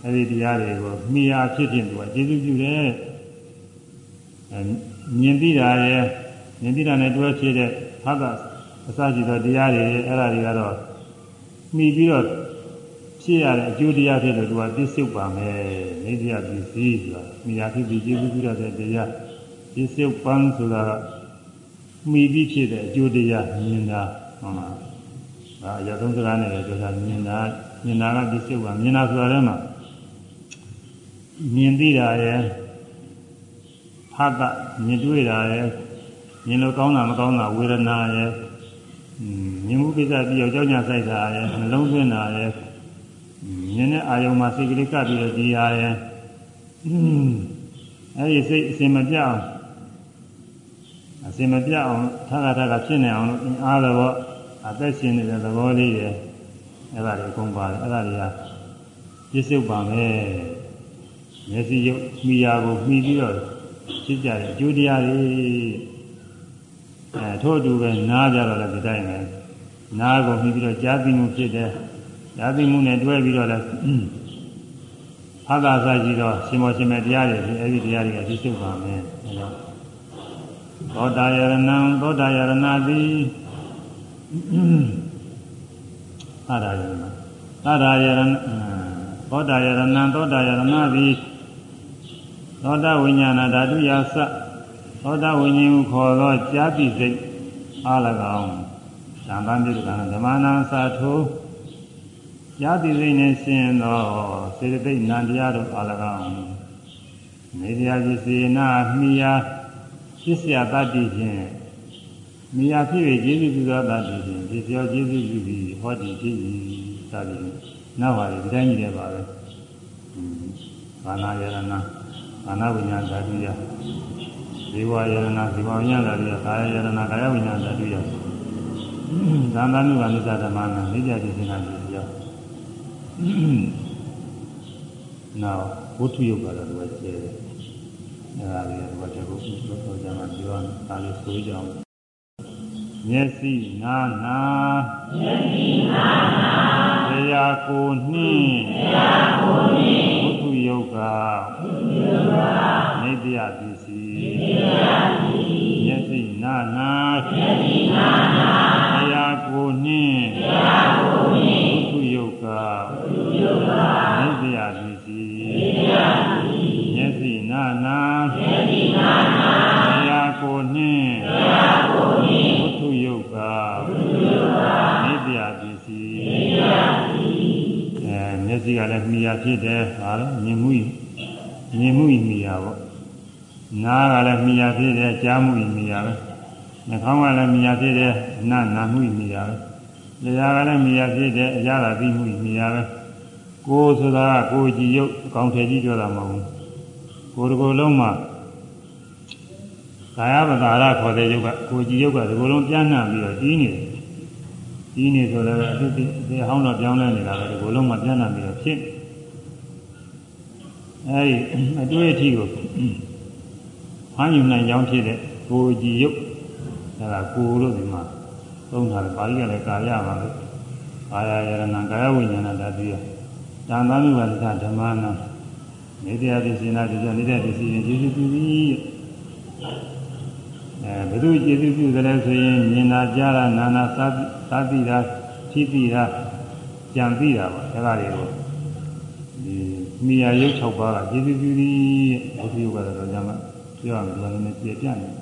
အဲဒီတရားတွေကိုမှီအားဖြစ်ဖြစ်သူကကျေစုပြုတယ်အဲမြင်သိတာရဲ့မြင်သိတာနဲ့တွဲဖြစ်တဲ့ဖသအစရှိသောတရားတွေအဲ့ဒါတွေကတော့မှီပြီးတော့ဖြစ်ရတဲ့အကျိုးတရားဖြစ်လို့သူကပြစ္ဆုတ်ပါမယ်နေတရားပစ္စည်းဆိုတာမှီအားဖြစ်ပြီးကျေစုပြုရတဲ့တရားပြစ္ဆုတ်ပန်းဆိုတာက မှီပြီးဖြစ်တဲ့အကျိုးတရားမြင်တာဟုတ်လားဒါအရာသုံးစကားနဲ့လည်းပြောတာမြင်တာမြင်တာကဒီစိတ်ကမြင်တာဆိုတာလည်းမှာမြင်သိတာရဲ့ဖတ်တာမြင်တွေ့တာရဲ့မြင်လို့ကောင်းတာမကောင်းတာဝေဒနာရဲ့မြင်မှုကိစ္စပြီးတော့ကြောက်ကြဆိုင်တာရဲ့နှလုံးသွင်းတာရဲ့မြင်တဲ့အာယုံမှာစိတ်ကလေးကပ်ပြီးတော့ဒီဟာရဲ့အဲဒီစိတ်အစင်မပြအောင် အစင်မပြအောင်ထာကထာကဖြစ်နေအောင်လို့အင်အားတော့အသက်ရှင်နေတဲ့သဘောလေးရဲ့အဲ့ဒါတွေအကုန်ပါတယ်အဲ့ဒါတွေကပြစ္ဆုတ်ပါမယ်မျက်စိရုပ်မိယာကိုမှီပြီးတော့ဖြစ်ကြတဲ့အကျိုးတရားတွေအဲထို့အတူပဲနားကြတော့လည်းဒီတိုင်းပဲနားကိုမှီပြီးတော့ကြားသိမှုဖြစ်တယ်ကြားသိမှုနဲ့တွဲပြီးတော့လည်းဖာသာစာကြည့်တော့ရှင်မောရှင်မေတရားတွေအဲ့ဒီတရားတွေကပြစ္ဆုတ်ပါမယ်အဲဒါ သောတာယရဏံသောတာယရဏတိသာရယရဏသာရယရဏသောတာယရဏံသောတာယရဏတိသောတာဝိညာဏဓာတုယသသောတာဝိညာဉ်ကိုခေါ်သောကြာတိစိတ်အား၎င်းသံဃာမြေကံဓမ္မနာသာထိုကြာတိစိတ်နှင့်ရှင်သောစေတသိက်နံတရားတို့အား၎င်းနေတရားပစ္စည်းနာမိယာ ပြစ်စရာတတ်တည်ခြင်းမိယာဖြစ်၍ကျေးဇူးပြုသောတတ်တည်ခြင်းဒီပြောကျေးဇူးပြုပြီးဟောတည်ခြင်းသာပြီးနောက်ပါလေဒီတိုင်းကြီးလည်းပါပဲဘာနာယရဏဘာနာဝိညာဏဓာတုယဇေဝယရဏဇေဝဝိညာဏဓာတုယကာယယရဏကာယဝိညာဏဓာတုယသံသနုကမိစ္ဆာဓမ္မနာမိစ္ဆာတိသင်္ခါတိယောနောက်ဝိတုယောဂါလည်းဝယ်ကျဲတယ် အဲဒါလေးကတော့တခုလို့ပြောကြမှာပြောရတာလေးဆိုကြအောင်မျက်စိနာနာမျက်စိနာနာတရားကိုနှင်းတရားကိုနှင်းဘုသူယုတ်ကဘုသူယုတ်ကနေတရားပစ္စည်းနေတရားပစ္စည်းမျက်စိနာနာမျက်စိ လည်းမြင်ရဖြစ်တယ်ဟာလေမြင်မှုမြင်မှုမြင်ရပေါ့နားကလည်းမြင်ရဖြစ်တယ်ကြားမှုမြင်ရပဲနှာခေါင်းကလည်းမြင်ရဖြစ်တယ်နားနာမှုမြင်ရပဲလျာကလည်းမြင်ရဖြစ်တဲ့အရာသာပြီးမှုမြင်ရပဲကိုယ်ဆိုတာကကိုယ်ကြည်ရုပ်အကောင်ထည်ကြီးပြောတာမဟုတ်ဘူးကိုယ်တစ်ကိုယ်လုံးမှာကာယပဒါရခေါ်တဲ့ရုပ်ကကိုယ်ကြည်ရုပ်ကဒီလိုလုံးပြန့်နှံ့ပြီးတော့ကြီးနေတယ် ကြီးနေဆိုလည်းအတူတူဒီဟောင်းတော့ပြောင်းလဲနေတာပဲဒီလိုလုံးမှာပြန့်နှံ့ပြီးတော့ဖြစ်အဲဒီအတွေ့အထိကိုဟမ်းယူနိုင်ကြောင်းဖြစ်တဲ့ကိုယ်ကြည်ရုပ်အဲဒါကိုယ်လို့ဒီမှာသုံးထားတယ်ပါဠိကလည်းကာယပါပဲကာယယရဏကာယဝိညာဏဓာတုယတန်သာမိဝါဒဓမ္မနာနေတရားပစ္စည်းနာဒီကြောင့်နေတဲ့ပစ္စည်းရင်ကျေစုပြုပြီး အဲဘယ်သူကျေစုပြုတယ်လဲဆိုရင်မြင်တာကြားတာနာနာသာသာတိတာသိတိတာကြံသိတာပါအဲဒါတွေကိုဒီမိယာရုပ်6ပါးကကျေစုပြုပြီးဘုရားယုတ်ကတော့ကြမှာပြောရမယ်ဒီလိုနဲ့ပြည့်ပြနေတယ်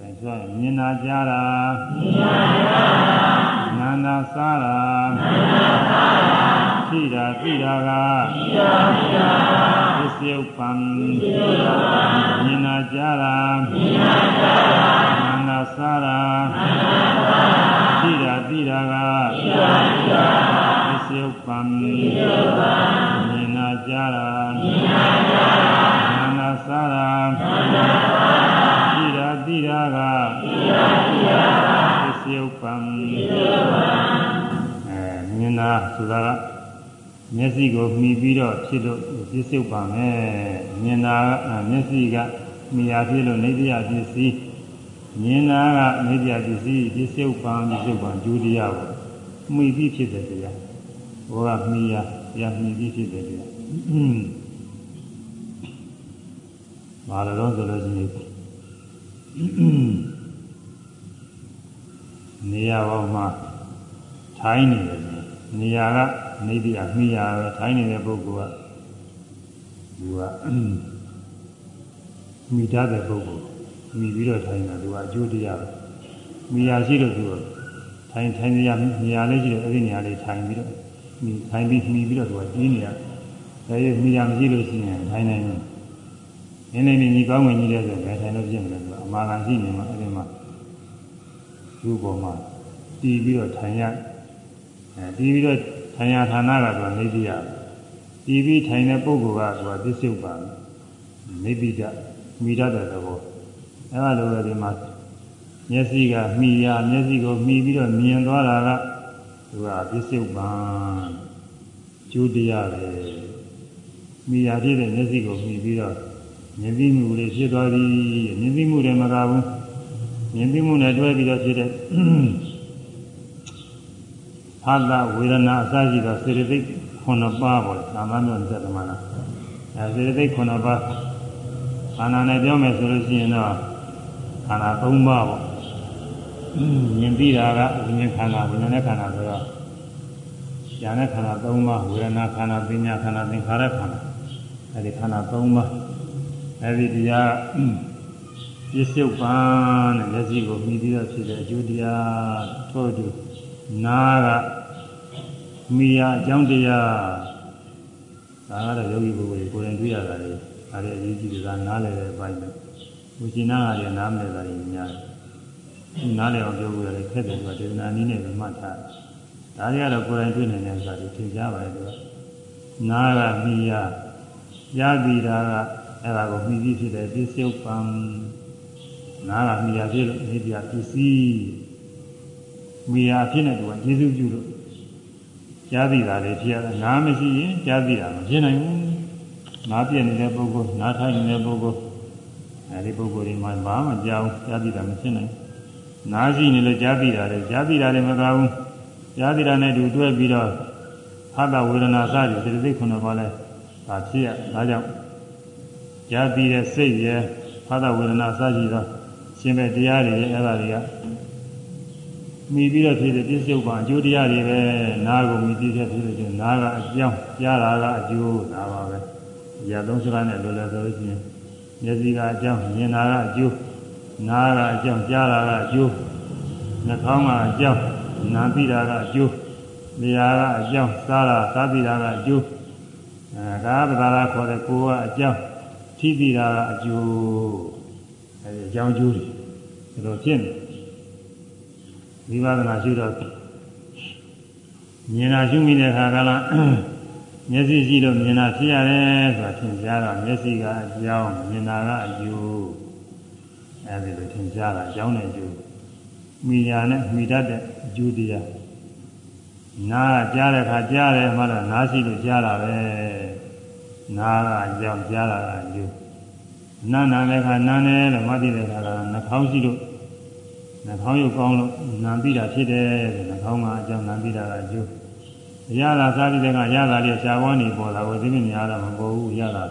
အဲဆိုရင်မြင်တာကြားတာမြင်တာကြားတာနာနာစားတာနာနာစားတာ သိတာသိတာကသိတာသိတာသစ္စေဥပံသစ္စေဥပံမြင်နာကြားတာမြင်နာကြားတာနာနာစားတာနာနာစားတာသိတာသိတာကသိတာသိတာသစ္စေဥပံသစ္စေဥပံမြင်နာကြားတာမြင်နာကြားတာနာနာစားတာနာနာစားတာသိတာသိတာကသိတာသိတာသစ္စေဥပံသစ္စေဥပံအဲမြင်နာဆိုတာက မျက်စိကိုမှီပြီးတော့ဖြစ်လို့ပြစ္ဆုတ်ပါမယ်မြင်တာကမျက်စိကမိယာဖြစ်လို့နေတရားပစ္စည်းမြင်တာကနေတရားပစ္စည်းပြစ္ဆုတ်ပါပြစ္ဆုတ်ပါဒုတိယကိုမှီပြီးဖြစ်တဲ့တရားဘောကမှီယာတရားမှီပြီးဖြစ်တဲ့တရားမာရတော့ဆိုလို့ရှိရင်နေရာပေါ်မှာထိုင်းနေတယ် နေရာကနေပြီးအမိယာပဲထိုင်းနေတဲ့ပုဂ္ဂိုလ်ကသူကမိသားတဲ့ပုဂ္ဂိုလ်မိပြီးတော့ထိုင်းတာသူကအကျိုးတရားပဲမိယာရှိလို့သူကထိုင်းထိုင်းနေရနေရာလေးရှိတယ်အဲ့ဒီနေရာလေးထိုင်းပြီးတော့မိထိုင်းပြီးမိပြီးတော့သူကကြီးနေရတယ်ဒါရမိယာမရှိလို့ရှိရင်ထိုင်းနိုင်ဘူးနင်းနေနေညီကောင်းဝင်ကြီးတဲ့ဆိုဘယ်ထိုင်လို့ဖြစ်မလဲသူကအမာခံရှိနေမှာအဲ့ဒီမှာသူ့ပေါ်မှာတီးပြီးတော့ထိုင်ရ အဲတီးပြီးတော့ထိုင်ရဌာနကတော့နေတိယတီးပြီးထိုင်တဲ့ပုဂ္ဂိုလ်ကသူကပစ္စုပ္ပန်နေတိတမိတတ်တဲ့သဘောအဲလိုပဲဒီမှာမျက်စိကမှီရမျက်စိကိုမှီပြီးတော့မြင်သွားတာကသူကပစ္စုပ္ပန်ကျိုးတရားပဲမိရဖြစ်တဲ့မျက်စိကိုမှီပြီးတော့မြင်သိမှုလေးဖြစ်သွားပြီမြင်သိမှုတွေမကဘူးမြင်သိမှုနဲ့တွဲပြီးတော့ဖြစ်တဲ့ ဟာလဝေဒနာအစရှိသောစေတသိက်9ပါးပေါ့သာမန်မျိုးသက်သမားလားအဲစေတသိက်9ပါးခန္ဓာနဲ့ပြောမယ်ဆိုလို့ရှိရင်တော့ခန္ဓာ3ပါးပေါ့မြင်ပြီးတာကဝိညာဉ်ခန္ဓာဝိညာဉ်နဲ့ခန္ဓာဆိုတော့ဉာဏ်နဲ့ခန္ဓာ3ပါးဝေဒနာခန္ဓာပညာခန္ဓာသင်္ခါရခန္ဓာအဲဒီခန္ဓာ3ပါးအဲဒီတရားပြစ္ဆုတ်ပန်တဲ့လက်ရှိကိုမြည်ပြီးတော့ဖြစ်တဲ့အကျိုးတရားထို့တူ နာကမိယာအကြောင်းတရားဒါကတော့ယောဂီပုဂ္ဂိုလ်ကိုယ်တိုင်တွေ့ရတာလေဒါလည်းအရေးကြီးတယ်ကနားလည်တဲ့အပိုင်းပဲဘုရှင်နာကလည်းနားမလည်တာကြီးများတယ်နားလည်အောင်ပြောလို့ရတယ်ခက်တယ်သူကဒေသနာနည်းနဲ့ပဲမှတ်ထားဒါတွေကတော့ကိုယ်တိုင်တွေ့နိုင်တဲ့ဥစ္စာတွေသင်ကြားပါတယ်သူကနာကမိယာရသည်တာကအဲ့ဒါကိုမိပြီးဖြစ်တဲ့ပစ္စယုပ္ပံနာကမိယာဖြစ်လို့အိဒီယာပစ္စည်း မိယာဖြစ်နေတူကကျေစုပြုလို့ကြားသိတာလည်းဖြစ်ရတာနားမရှိရင်ကြားသိတာမဖြစ်နိုင်ဘူးနားပြည့်နေတဲ့ပုဂ္ဂိုလ်နားထိုင်နေတဲ့ပုဂ္ဂိုလ်အဲဒီပုဂ္ဂိုလ်ဒီမှာဘာမှကြားဘူးကြားသိတာမဖြစ်နိုင်နားရှိနေလို့ကြားသိတာလည်းကြားသိတာလည်းမကောင်းဘူးကြားသိတာနဲ့တူတွဲပြီးတော့ဟာတာဝေဒနာစသည်စေတသိက်ခုနှစ်ပါးလဲဒါဖြစ်ရဒါကြောင့်ကြားသိတဲ့စိတ်ရဲ့ဟာတာဝေဒနာစသည်သောရှင်ပဲတရားတွေရဲ့အဲ့ဒါတွေက မိပြီးတော့ဖြစ်တဲ့ပြစ္ဆုတ်ပါအကျိုးတရားတွေပဲနားကိုမိပြီးတဲ့ဖြစ်တဲ့နားကအကြောင်းကြားတာကအကျိုးဒါပါပဲ။ရာသုံးစကားနဲ့လိုလဲဆိုလို့ရှိရင်မျက်စိကအကြောင်းမြင်တာကအကျိုးနားကအကြောင်းကြားတာကအကျိုးနှာခေါင်းကအကြောင်းနားပြီးတာကအကျိုးလျှာကအကြောင်းစားတာစားပြီးတာကအကျိုးအဲကာပဒါရခေါ်တဲ့ကိုယ်ကအကြောင်းထိပြီးတာကအကျိုးအဲဒီအကြောင်းကျိုးတွေဒီလိုဖြစ်နေ ဝိပဿနာရှုတော့မြင်တာရှုမိတဲ့အခါကလားမျက်စိရှိလို့မြင်တာဖြစ်ရတယ်ဆိုတာသင်ကြားတော့မျက်စိကအကြောင်းမြင်တာကအကျိုးအဲဒီလိုသင်ကြားတာအကြောင်းနဲ့အကျိုးမိညာနဲ့မိတတ်တဲ့အကျိုးတရားနားကြားတဲ့အခါကြားတယ်မှတော့နားရှိလို့ကြားတာပဲနားကအကြောင်းကြားတာကအကျိုးနားနာတဲ့အခါနားတယ်လို့မှတ်သိတဲ့အခါကနှာခေါင်းရှိလို့ နှာခေါင်းရုပ်ကောင်းလို့နာပြီးတာဖြစ်တယ်ဆိုနှာခေါင်းကအကြောင်းနာပြီးတာကအကျိုးရတာစားပြီးတဲ့ကရတာလေးရှားဝန်းနေပေါ်လာကိုသိမြင်ရတာမပေါ်ဘူးရတာ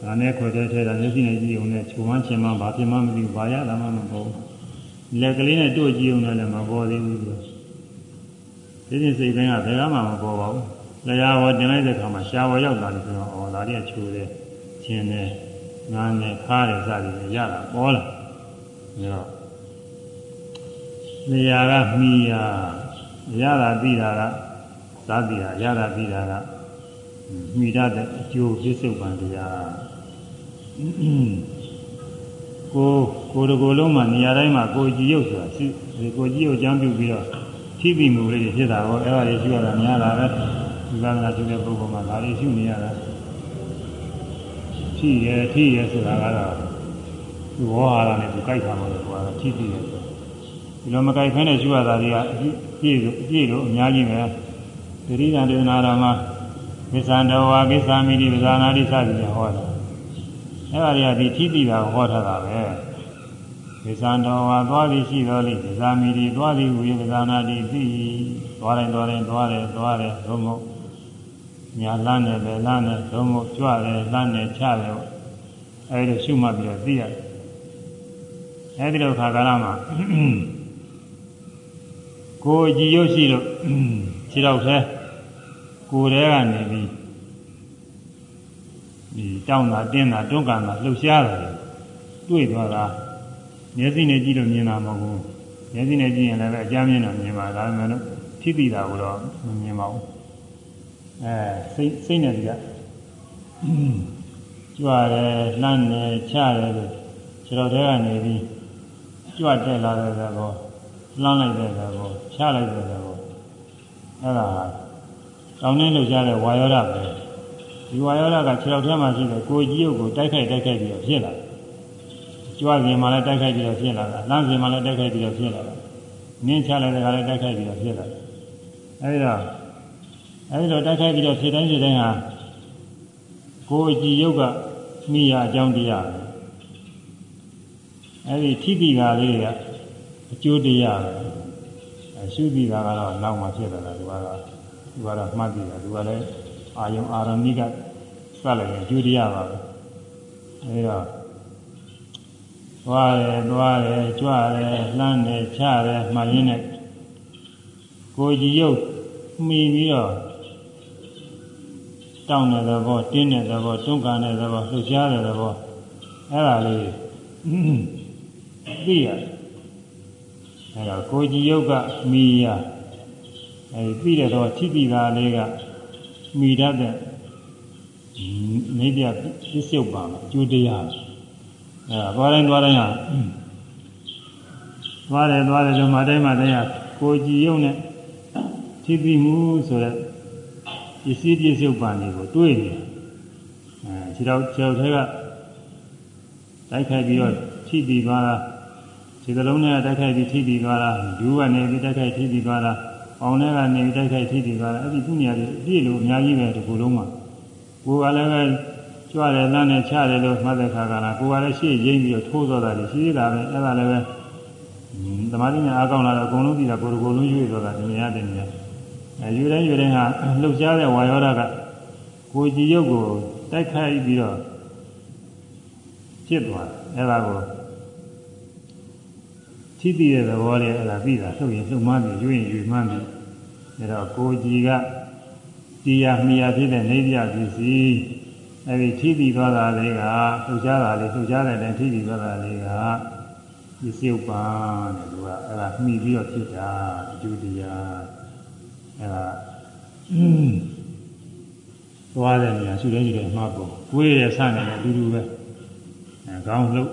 ဒါနဲ့ခွဲတဲ့ထဲတာမျက်စိနဲ့ကြည့်ုံနဲ့ခြုံဝမ်းချင်မှဘာဖြစ်မှမသိဘူးဘာရတာမှမပေါ်ဘူးလက်ကလေးနဲ့တို့ကြည့်ုံနဲ့လည်းမပေါ်သေးဘူးသူဒီနေ့စိတ်ပိုင်းကဘယ်ကမှမပေါ်ပါဘူးလျာဝတင်လိုက်တဲ့အခါမှာရှားဝရောက်လာတယ်ဆိုတော့အော်ဒါလေးကခြုံတယ်ခြင်းတယ်ငန်းတယ်ခါတယ်စသည်ရတာပေါ်လာဒါတော့ နေရာကမိယာရတာပြီးတာကသာတိဟာရတာပြီးတာကမိရတဲ့အကျိုးပြစ္ဆုတ်ပံတရားကိုကိုတကိုယ်လုံးမှာနေရာတိုင်းမှာကိုကြည်ရုပ်ဆိုတာရှိကိုကြည်ရုပ်အကြောင်းပြုပြီးတော့ထိပြီးမှုလေးတွေဖြစ်တာကိုအဲ့ဒါတွေရှိရတာများတာပဲဒီကနာရှိတဲ့ပုဂ္ဂိုလ်မှာဒါတွေရှိနေရတာထိရထိရဆိုတာကတော့ဒီဝါဟာရနဲ့ဒီကြိုက်တာမလို့ကွာထိပြီးရဆို ဒီလိုမကြိုက်ဖဲနဲ့ရှိရတာတွေကအပြည့်လို့အပြည့်လို့အများကြီးပဲသတိဉာဏ်ဒေသနာတော်မှာကိစ္ဆန္တဝါကိစ္ဆာမိတိပဇာနာတိစသည်ဖြင့်ဟောတာအဲ့ဒါတွေကဒီထိတိတာဟောထားတာပဲကိစ္ဆန္တဝါသွားသည်ရှိတော်လိပဇာမိတိသွားသည်ဝေပဇာနာတိသိသွားတိုင်းသွားတိုင်းသွားတယ်သွားတယ်သို့မဟုတ်ညာလန်းတယ်ပဲလန်းတယ်သို့မဟုတ်ကြွတယ်လန်းတယ်ချတယ်အဲ့ဒါရှုမှတ်ပြီးတော့သိရတယ်အဲ့ဒီလိုခါကာလမှာ ကိုယ်ကြည်ရုပ်ရှိလို့ခြေတော့သေးကိုယ်ထဲကနေပြီးဒီတောင်းတာတင်းတာတွန်းကန်တာလှုပ်ရှားတယ်တွေ့သွားတာမျက်စိနဲ့ကြည့်လို့မြင်တာမဟုတ်ဘူးမျက်စိနဲ့ကြည့်ရင်လည်းအကြမ်းမြင်တော့မြင်ပါဒါပေမဲ့လို့ထိတိတာကိုတော့မမြင်ပါဘူးအဲစိတ်စိတ်နဲ့ဒီကကြွတယ်လှမ်းတယ်ချတယ်လို့ခြေတော်ထဲကနေပြီးကြွတက်လာတဲ့သဘော လှမ်းလိုက်တဲ့သဘောချလိုက်တဲ့သဘောအဲ့ဒါတောင်းနှင်းလှုပ်ရှားတဲ့ဝါယောဓပဲဒီဝါယောဓကခြေထောက်ထဲမှာရှိတဲ့ကိုကြီးရုပ်ကိုတိုက်ခိုက်တိုက်ခိုက်ပြီးတော့ဖြစ်လာတယ်ကြွားပြင်မှာလည်းတိုက်ခိုက်ပြီးတော့ဖြစ်လာတာလမ်းပြင်မှာလည်းတိုက်ခိုက်ပြီးတော့ဖြစ်လာတာနင်းချလိုက်တဲ့ကလည်းတိုက်ခိုက်ပြီးတော့ဖြစ်လာတယ်အဲဒီတော့အဲဒီတော့တိုက်ခိုက်ပြီးတော့ဖြစ်တိုင်းဖြစ်တိုင်းဟာကိုယ်ကြည်ရုပ်ကမိရအကြောင်းတရားပဲအဲဒီထိတိကာလေးတွေက အကျိုးတရားပဲအရှုတိကာကတော့နောက်မှဖြစ်လာတာဒီကတော့သူကတော့မှတ်ပြီးတာသူကလည်းအာယုံအာရမိကစလိုက်ရင်ကျူတရားပါပဲအဲဒါသွားတယ်သွားတယ်ကြွတယ်လှမ်းတယ်ချတယ်မှရင်းနဲ့ကိုကြည်ရုပ်မှီပြီးတော့တောင်းတဲ့သဘောတင်းတဲ့သဘောတွန်းကန်တဲ့သဘောလှုပ်ရှားတဲ့သဘောအဲ့ဒါလေးသိရတယ် အဲ့တော့ကိုကြည်ရုပ်ကမှီရအဲဒီပြီးတဲ့တော့ထိတိသားလေးကမိတတ်တဲ့နေပြပစ္စုပ္ပန်အကျိုးတရားအဲသွားတိုင်းသွားတိုင်းဟာသွားတယ်သွားတယ်လို့မှတိုင်းမှတိုင်းဟာကိုကြည်ရုံနဲ့ထိတိမှုဆိုတဲ့ပစ္စည်းပစ္စုပ္ပန်တွေကိုတွေးနေအဲခြေတော်ခြေတော်ထဲကတိုက်ခိုက်ပြီးတော့ထိတိသွားတာ ခြေသလုံးနဲ့တိုက်ခိုက်ပြီးထိတိသွားတာဒူးကနေပြီးတိုက်ခိုက်ထိတိသွားတာအောင်ထဲကနေတိုက်ခိုက်ထိတည်သွားတယ်အဲ့ဒီသူနေရာတွေအပြည့်လို့အများကြီးပဲဒီခုလုံးမှာကိုယ်ကလည်းပဲကြွတယ်လမ်းနဲ့ချတယ်လို့မှတ်တဲ့ခါကလာကိုယ်ကလည်းရှေ့ရိမ့်ပြီးတော့ထိုးသွားတာရှိသေးတာပဲအဲ့ဒါလည်းပဲသမာဓိညာအားကောင်းလာတော့အကုန်လုံးကြည့်တာကိုယ်ကိုယ်လုံးရွေ့သွားတာဒီနေရာတင်နေရအဲယူတိုင်းယူတိုင်းဟာလှုပ်ရှားတဲ့ဝါယောဓာကကိုယ်ကြည်ရုပ်ကိုတိုက်ခိုက်ပြီးတော့ဖြစ်သွားတယ်အဲ့ဒါကို ထိတိတဲ့သဘောလေးအဲ့ဒါပြီးတာလှုပ်ရင်လှုပ်မှန်းပြီးရွရင်ရွမှန်းပြီးဒါတော့ကိုကြီးကတရားမြာဖြစ်တဲ့နေပြပစ္စည်းအဲ့ဒီထိတိသွားတာလေးကလှုပ်ရှားတာလေးလှုပ်ရှားတဲ့ထိတိသွားတာလေးကပစ္စည်းဥပါတဲ့သူကအဲ့ဒါမှီပြီးတော့ဖြစ်တာအကျိုးတရားအဲ့ဒါသွားတဲ့နေရာရှုတဲ့ရှုတဲ့မှားပေါ်ကိုယ်ရဲ့ဆန့်နေတယ်အတူတူပဲအဲခေါင်းလှုပ်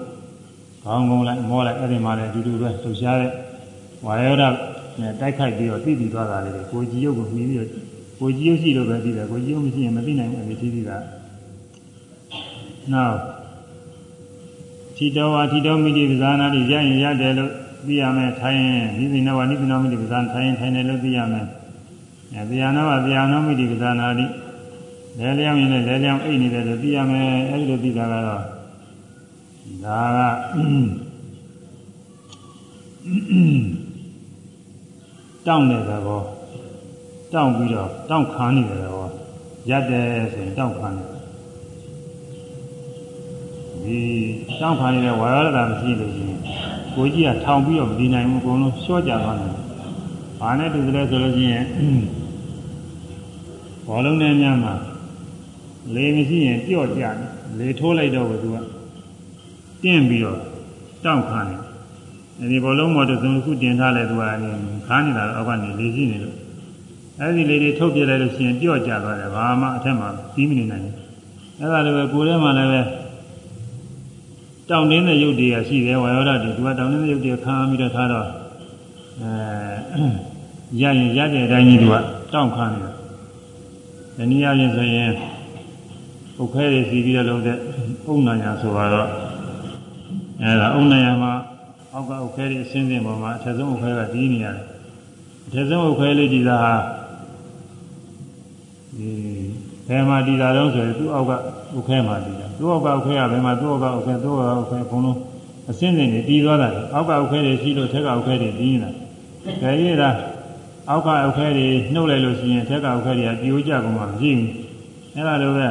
ခေါင်းကုန်းလိုက်မောလိုက်အဲ့ဒီမှာလည်းအတူတူပဲလှုပ်ရှားတဲ့ဝါယောဓတိုက်ခိုက်ပြီးတော့သိပြီးသွားတာလေကိုကြည်ရုပ်ကိုမှီပြီးတော့ကိုကြည်ရုပ်ရှိလို့ပဲသိတယ်ကိုကြည်ရုပ်မရှိရင်မသိနိုင်ဘူးအဖြစ်သိတာနောက်ထီတော်ဝါထီတော်မိတိပဇာနာတိရရင်ရတယ်လို့သိရမယ်ထိုင်ရင်နိသိဏဝါနိသိဏမိတိပဇာထိုင်ရင်ထိုင်တယ်လို့သိရမယ်အဲဗျာနောဝဗျာနောမိတိပဇာနာတိလဲလျောင်းရင်လည်းလဲလျောင်းအိတ်နေတယ်လို့သိရမယ်အဲဒီလိုသိတာကတော့ ဒါကတောင်းတဲ့သဘောတောင်းပြီးတော့တောင်းခံနေတဲ့သဘောရက်တယ်ဆိုရင်တောင်းခံနေဒီတောင်းခံနေတဲ့ဝါရဒတာမရှိလို့ရှိရင်ကိုကြီးကထောင်ပြီးတော့မဒီနိုင်ဘူးအကုန်လုံးရှော့ကြသွားတယ်။ဘာနဲ့တူတယ်လဲဆိုလို့ရှိရင်ဘောလုံးနဲ့ညမှာလေမရှိရင်ပြော့ကြတယ်လေထိုးလိုက်တော့ကသူက တင်းပြီးတော့တောင်းခံတယ်အဲဒီဘောလုံးမော်တစုံတစ်ခုတင်ထားလဲသူကခါနေတာတော့အောက်ကနေလေရှိနေလို့အဲဒီလေတွေထုတ်ပြလိုက်လို့ရှိရင်ပြော့ကျသွားတယ်ဘာမှအထက်မှာပြီးမနေနိုင်ဘူးအဲဒါလည်းပဲကိုယ်ထဲမှာလည်းပဲတောင်းတင်းတဲ့ရုပ်တွေကရှိတယ်ဝါယောဓာတ်တွေသူကတောင်းတင်းတဲ့ရုပ်တွေခါပြီးတော့ထားတော့အဲရရင်ရတဲ့အတိုင်းကြီးသူကတောင်းခါနေတယ်။ဒီနည်းအားဖြင့်ဆိုရင်ဥခဲတွေစီပြီးတော့လုပ်တဲ့အုံနာညာဆိုတော့ အဲဒါအုံနာညာမှာအောက်ကဥခဲတွေအစင်းစင်းပေါ်မှာအထက်ဆုံးဥခဲကတီးနေရတယ်အထက်ဆုံးဥခဲလေးဒီသာဟာဒီဘယ်မှာတည်တာတော့ဆိုရင်သူ့အောက်ကဥခဲမှာတည်တာသူ့အောက်ကဥခဲကဘယ်မှာသူ့အောက်ကဥခဲသူ့အောက်ကဥခဲအကုန်လုံးအစင်းစင်းတွေတည်သွားတာအောက်ကဥခဲတွေရှိလို့ထက်ကဥခဲတွေတည်နေတာကြရည်တာအောက်ကဥခဲတွေနှုတ်လိုက်လို့ရှိရင်ထက်ကဥခဲတွေကပြိုကျကုန်မှာမရှိဘူးအဲ့ဒါလိုပဲ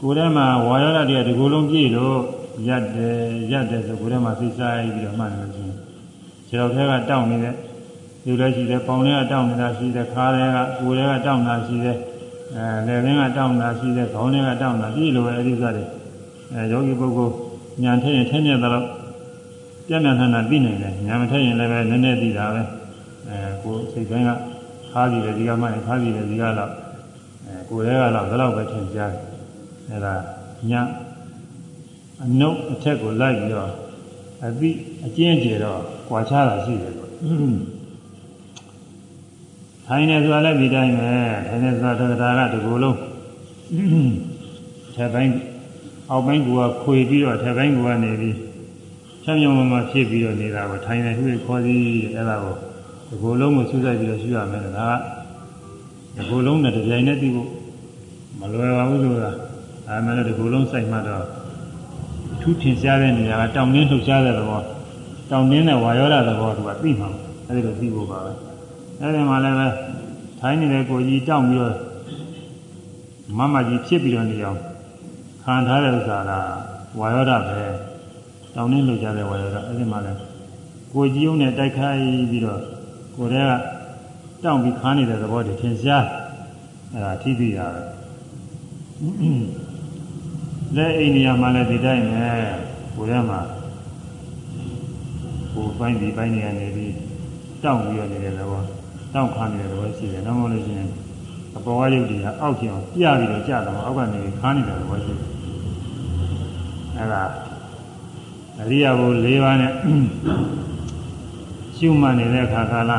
ကိုယ်ထဲမှာဝါရဒတွေကဒီကိုယ်လုံးပြည့်လို့ ရက်တယ်ရက်တယ်ဆိုကိုယ်ထဲမှာသိစားပြီးတော့မှတ်နေလို့ရှိရင်ခြေတော်ထဲကတောင့်နေတဲ့လူလည်းရှိတယ်ပေါင်ထဲကတောင့်နေတာရှိတယ်ခါထဲကကိုယ်ထဲကတောင့်တာရှိတယ်အဲလက်ထဲကတောင့်တာရှိတယ်ခေါင်းထဲကတောင့်တာပြည့်လို့အဲဒီဥစ္စာတွေအဲယောဂီပုဂ္ဂိုလ်ညာထည့်ရင်ထည့်နေတော့ပြည့်မြန်ထန်တာသိနိုင်တယ်ညာမထည့်ရင်လည်းပဲနည်းနည်းသိတာပဲအဲကိုယ်စိတ်တိုင်းကခါးကြည့်တယ်ဒီကမှခါးကြည့်တယ်ဒီကတော့အဲကိုယ်ထဲကတော့ဘယ်တော့ပဲထင်ရှားတယ်အဲဒါညာ အနုတ်အထက်ကိုလိုက်ပြီးတော့အသိအကျဉ်းကျတော့ကြွာချတာရှိတယ်ပေါ့ထိုင်နေဆိုတာလည်းဒီတိုင်းပဲထိုင်နေဆိုတာသက္ကတာကဒီကိုယ်လုံးထက်ပိုင်းအောက်ပိုင်းကခွေပြီးတော့ထက်ပိုင်းကနေပြီးချမ်းမြောင်မှဖြစ်ပြီးတော့နေတာကိုထိုင်နေသူခေါ်စီအဲ့ဒါကိုဒီကိုယ်လုံးကိုစူးစိုက်ပြီးတော့ရှုရမယ်ဒါကဒီကိုယ်လုံးနဲ့တပြိုင်နက်တည်းကိုမလွယ်ပါဘူးဆိုတာအဲမဲ့ဒီကိုယ်လုံးစိုက်မှတော့ ထူးထင်ရှားတဲ့နေရာကတောင်တင်းလှုပ်ရှားတဲ့သဘောတောင်တင်းနဲ့ဝါရောဓသဘောသူကသိမှာအဲဒီလိုသိဖို့ပါပဲအဲဒီမှာလည်းပဲထိုင်းနေတဲ့ကိုကြီးတောင့်ပြီးတော့မမကြီးဖြစ်ပြီးတော့နေအောင်ခံထားတဲ့ဥစ္စာကဝါရောဓပဲတောင်တင်းလှုပ်ရှားတဲ့ဝါရောဓအဲဒီမှာလည်းကိုကြီးုံနဲ့တိုက်ခိုက်ပြီးတော့ကိုယ်တည်းကတောင့်ပြီးခါနေတဲ့သဘောတွေထင်ရှားအဲဒါထိသိတာပဲ လက်အိမ်နေရာမှာလည်းဒီတိုင်းပဲကိုယ်ထဲမှာကိုယ်ပိုင်းဒီပိုင်းနေရာနေပြီးတောင့်ပြီးရနေတဲ့သဘောတောင့်ခါနေတဲ့သဘောရှိတယ်။နောက်မှလို့ရှိရင်အပေါ်ကရုပ်တွေကအောက်ကျအောင်ပြပြီးတော့ကြာတော့အောက်ကနေခါနေတဲ့သဘောရှိတယ်။အဲဒါအရိယာဘု၄ပါးနဲ့ရှုမှတ်နေတဲ့အခါကာလ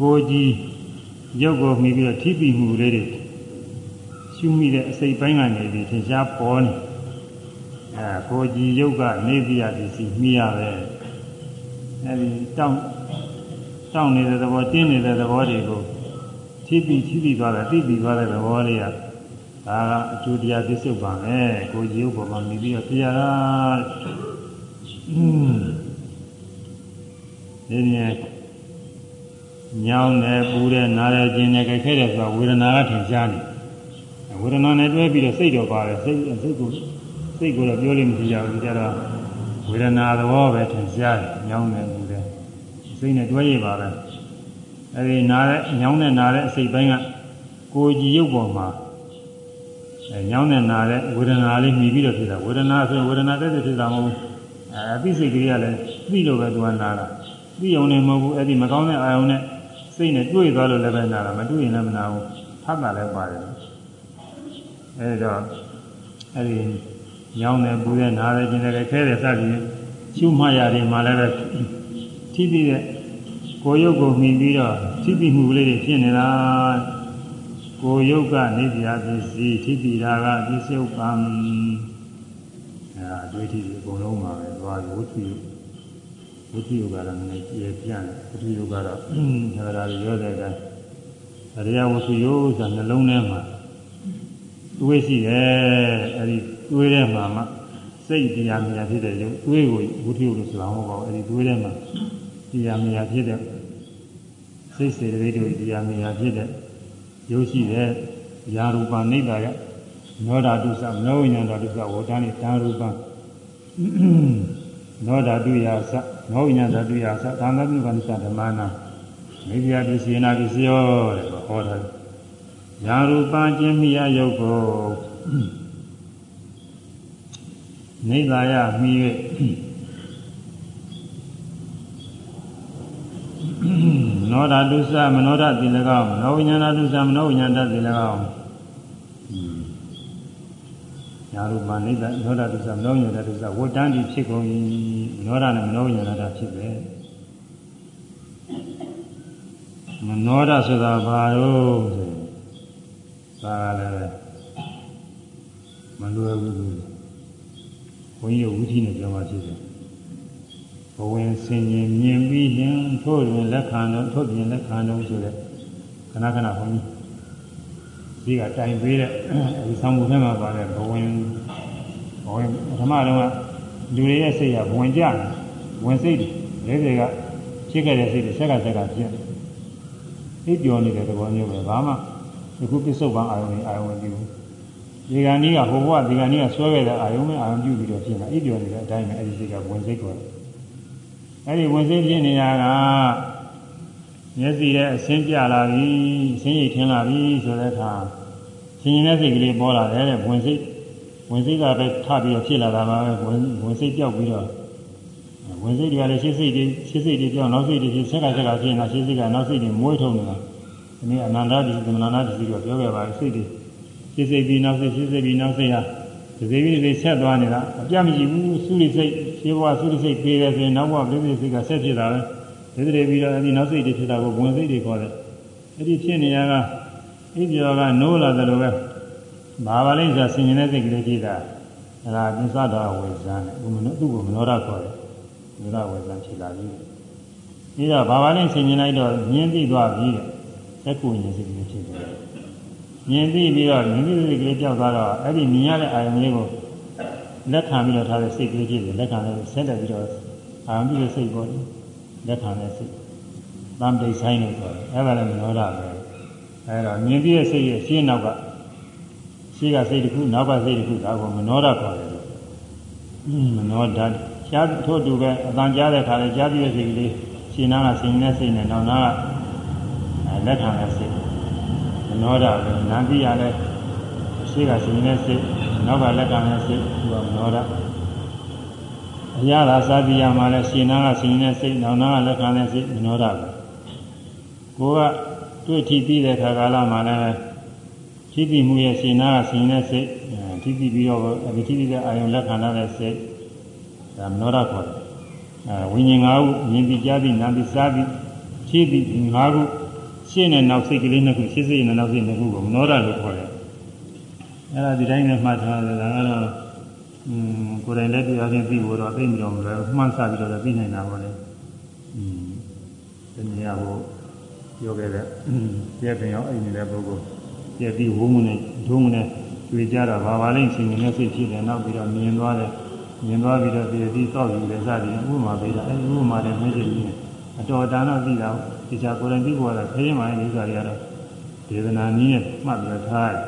ကိုကြီးရုပ်ကိုမှီပြီးတော့ထိပိမှုလေးတွေ ရှုမိတဲ့အစိတ်ပိုင်းကနေပြီးထင်ရှားပေါ်နေအဲကိုကြည်ယုတ်ကနေပြရသည်စီမိရပဲအဲဒီတောင်းတောင်းနေတဲ့သဘောတင်းနေတဲ့သဘောတွေကိုထိပြီးထိပြီးသွားတယ်သိပြီးသွားတဲ့သဘောလေးကဒါကအကျိုးတရားပြစ္ဆုတ်ပါမယ်ကိုကြည်ယုတ်ပေါ်မှာနေပြီးတော့ပြရတာอืมဒီနေ့ညောင်းတယ်ပူတယ်နားတယ်ကျင်တယ်ကြိုက်ခဲတယ်ဆိုတာဝေဒနာကထင်ရှားနေတယ် ဝေဒနာနဲ့တွဲပြီးတော့စိတ်တော့ပါတယ်စိတ်စိတ်ကိုစိတ်ကိုတော့ပြောလို့မဖြစ်ကြဘူးကြတော့ဝေဒနာသဘောပဲထင်ရှားတယ်ညောင်းနေမှုတယ်စိတ်နဲ့တွဲရပါပဲအဲဒီနားတဲ့ညောင်းနဲ့နားတဲ့အစိတ်ပိုင်းကကိုကြည်ရုပ်ပေါ်မှာအဲညောင်းနဲ့နားတဲ့ဝေဒနာလေးမြည်ပြီးတော့ဖြစ်တာဝေဒနာဆိုဝေဒနာတက်တက်ဖြစ်တာမဟုတ်ဘူးအဲအသိစိတ်ကလေးကလည်းသိလို့ပဲသူကနားတာသိုံနေမဟုတ်ဘူးအဲ့ဒီမကောင်းတဲ့အာယုံနဲ့စိတ်နဲ့တွေ့သွားလို့လည်းပဲနားတာမတွေ့ရင်လည်းမနာဘူးဖတ်တာလည်းပါတယ် အဲဒီတော့အဲဒီညောင်းတယ်ပူတယ်နားတယ်ကျင်တယ်ခဲတယ်စသည်ရှုမှတ်ရတယ်မှလည်းပဲထိပြီးတဲ့ကိုကိုယ်ရုပ်ကိုမှီပြီးတော့ထိပိမှုလေးတွေဖြစ်နေတာကိုယ်ရုပ်ကနေပြာပစ္စည်းထိပိတာကပစ္စုပန်အဲအတွေ့အထိအကုန်လုံးပါပဲသွားဝိသုယဝိသုယကတော့နည်းနည်းကျေပြန့်တယ်ဝိသုယကတော့ဒါရာရောတဲ့အတိုင်းတရားဝိသုယဆိုတာနှလုံးထဲမှာ တွေးရှိတယ်အဲဒီတွေးထဲမှာမှစိတ်တရားမြာဖြစ်တဲ့ရုပ်တွေးကိုဝိသုယလို့ဆိုတာမဟုတ်ပါဘူးအဲဒီတွေးထဲမှာတရားမြာဖြစ်တဲ့စိတ်စေတသိက်တွေတရားမြာဖြစ်တဲ့ရုပ်ရှိတဲ့ယာရူပနိဗ္ဗာယနောဓာတုသမနောဝိညာဏဓာတုသဝဋ္ဌာနိတံရူပနောဓာတုယာသနောဝိညာဏဓာတုယာသသာမပြုကနိစ္စဓမ္မနာမိဖုရားပစ္စည်းနာပစ္စယောတဲ့ဟောထားတ ယ်ယာရူပခြင်းမိယယုတ်ကိုနိဗ္ဗာယမိ၍နောဓာတုသမနောဓာတိ၎င်းနောဝိညာဏတုသမနောဝိညာဏတိ၎င်းညာရူပနိဗ္ဗာန်နောဓာတုသမနောဝိညာဏတုသဝတ္တန်တိဖြစ်ကုန်၏နောဓာနဲ့မနောဝိညာဏတာဖြစ်ပဲမနောဓာဆိုတာဘာလို့ဆို ဒါကလည်းမလွယ်ဘူးလို့ဘုန်းကြီးဝိသီနဲ့ပြောမှဖြစ်တယ်ဘဝင်ဆင်ញင်မြင်ပြီးရင်ထို့တွင်လက်ခံတော့ထို့ပြင်လက်ခံတော့ဆိုတဲ့ခဏခဏဘုန်းကြီးဒီကတိုင်ပေးတဲ့ဒီဆောင်မှုထဲမှာပါတဲ့ဘဝင်ဘဝင်ပထမတော့လူတွေရဲ့စိတ်ကဘဝင်ကြတယ်ဝင်စိတ်တွေတွေကဖြစ်ခဲ့တဲ့စိတ်တွေဆက်ကဆက်ကဖြစ်အိပ်ပျော်နေတဲ့သဘောမျိုးပဲဘာမှ အခုပစ္စုပန်အာယုံနဲ့အာယုံဝင်ပြီးဘူးဒီကနေ့ကဟိုဘဝဒီကနေ့ကဆွဲခဲ့တဲ့အာယုံနဲ့အာယုံပြုပြီးတော့ဖြစ်နေတာအိပ်ပျော်နေတဲ့အတိုင်းပဲအဲဒီစိတ်ကဝင်စိတ်ကိုအဲ့ဒီဝင်စိတ်ဖြစ်နေတာကမျက်စိရဲ့အဆင်းပြလာပြီအဆင်းရိပ်ထင်းလာပြီဆိုတဲ့အခါရှင်ရင်တဲ့စိတ်ကလေးပေါ်လာတယ်တဲ့ဝင်စိတ်ဝင်စိတ်ကပဲထပြီးတော့ဖြစ်လာတာပါပဲဝင်ဝင်စိတ်ပြောက်ပြီးတော့ဝင်စိတ်တွေကလည်းရှင်းစိတ်တွေရှင်းစိတ်တွေပြောင်းနောက်စိတ်တွေဖြစ်ဆက်ကဆက်ကဖြစ်နေတာရှင်းစိတ်ကနောက်စိတ်တွေမွေးထုံနေတာ ဒီနေ့အနန္တတိသမဏနာတိကပြောခဲ့ပါတယ်စိတ်တွေရှင်းစိတ်ပြီးနောက်စိတ်ရှင်းစိတ်ပြီးနောက်စိတ်ဟာဒီစိတ်ပြီးစိတ်ဆက်သွားနေတာအပြတ်မကြည့်ဘူးစုလိစိတ်ရှင်းဘဝစုလိစိတ်ပြေးတယ်ဆိုရင်နောက်ဘဝပြိစိတ်စိတ်ကဆက်ဖြစ်တာပဲဒီတည်းပြီးတော့အဲဒီနောက်စိတ်တွေဖြစ်တာကိုဝင်စိတ်တွေခေါ်တယ်အဲဒီဖြစ်နေရကဣပြောကနိုးလာတယ်လို့ပဲဘာပါလိမ့်ဆိုဆင်ញင်တဲ့စိတ်ကလေးဖြစ်တာအဲဒါပစ္စတော်ဝေဇန်တဲ့ဘုမနောသူ့ကိုမနောရခေါ်တယ်မနောရဝေဇန်ဖြစ်လာပြီပြီးတော့ဘာပါလိမ့်ဆင်ញင်လိုက်တော့မြင်းသိသွားပြီတဲ့ သက်ကိုဉာဏ်စိတ်ကလေးဖြစ်တယ်မြင်သိပြီးတော့မြင်သိစိတ်ကလေးကြောက်သွားတော့အဲ့ဒီမြင်ရတဲ့အာယုံလေးကိုလက်ခံပြီးတော့ထားတဲ့စိတ်ကလေးဖြစ်တယ်လက်ခံလို့ဆက်လက်ပြီးတော့အာရုံပြုတဲ့စိတ်ပေါ်လက်ခံတဲ့စိတ်တမ်တိတ်ဆိုင်လို့ခေါ်တယ်အဲ့ဒါလည်းမနောဒပဲအဲ့တော့မြင်ပြီးတဲ့စိတ်ရဲ့ရှင်းနောက်ကရှင်းကစိတ်တစ်ခုနောက်ကစိတ်တစ်ခုဒါကိုမနောဒခေါ်တယ်လို့မနောဒရှားထို့တူပဲအတန်ကြားတဲ့ခါလဲကြားပြီးတဲ့စိတ်ကလေးရှင်းနာကဆင်းနေတဲ့စိတ်နဲ့နောက်နာက လက်ခံတဲ့စိတ်မနောဒပဲနာတိရလဲရှင်းကဆင်းနေတဲ့စိတ်နောက်ကလက်ခံတဲ့စိတ်သူကမနောဒအရာသာစာတိယမှာလဲရှင်နာကရှင်နေတဲ့စိတ်နောင်နာကလက်ခံတဲ့စိတ်မနောဒပဲကိုကတွေ့ထီပြီးတဲ့ခါကာလမှာလည်းထိတိမှုရဲ့ရှင်နာကရှင်နေတဲ့စိတ်ထိတိပြီးတော့အထိတိတဲ့အာယုံလက်ခံတဲ့စိတ်ဒါမနောဒခေါ်တယ်အဲဝိညာဉ်၅ခုမြင်ပြီးကြားပြီးနားပြီးစားပြီးဖြည့်ပြီး၅ခု ရှင်းတဲ့နောက်စိတ်ကလေးနှစ်ခုရှင်းစိတ်နဲ့နောက်စိတ်နှစ်ခုကိုမနောဒလို့ခေါ်တယ်အဲ့ဒါဒီတိုင်းနဲ့မှတ်ထားတယ်ဒါကတော့อืมကိုယ်တိုင်လက်တွေ့အချင်းပြီးဖို့တော့သိမလို့မလွယ်ဘူးမှန်းဆပြီးတော့လည်းသိနိုင်တာပေါ့လေอืมဒီနေရာကိုပြောခဲ့တဲ့ပြည့်ပင်ရောအိမ်နေတဲ့ပုဂ္ဂိုလ်ပြည့်ပြီးဝုန်းမှုနဲ့ဒုံးမှုနဲ့တွေ့ကြတာဘာပါလိမ့်ရှင်နေတဲ့စိတ်ဖြစ်တယ်နောက်ပြီးတော့မြင်သွားတယ်မြင်သွားပြီးတော့ပြည့်ပြီးတောက်ယူတယ်စသည်ဥပမာပေးတာအဲဒီဥပမာတွေမျက်စိကြီးအတော်တန်တော့သိတာ ဒီချာကိုယ်တိုင်ပြီးပေါ်တာခရင်မှလည်းဥစ္စာတွေကတော့ဒေသနာနည်းနဲ့မှတ်ပြီးထားတယ်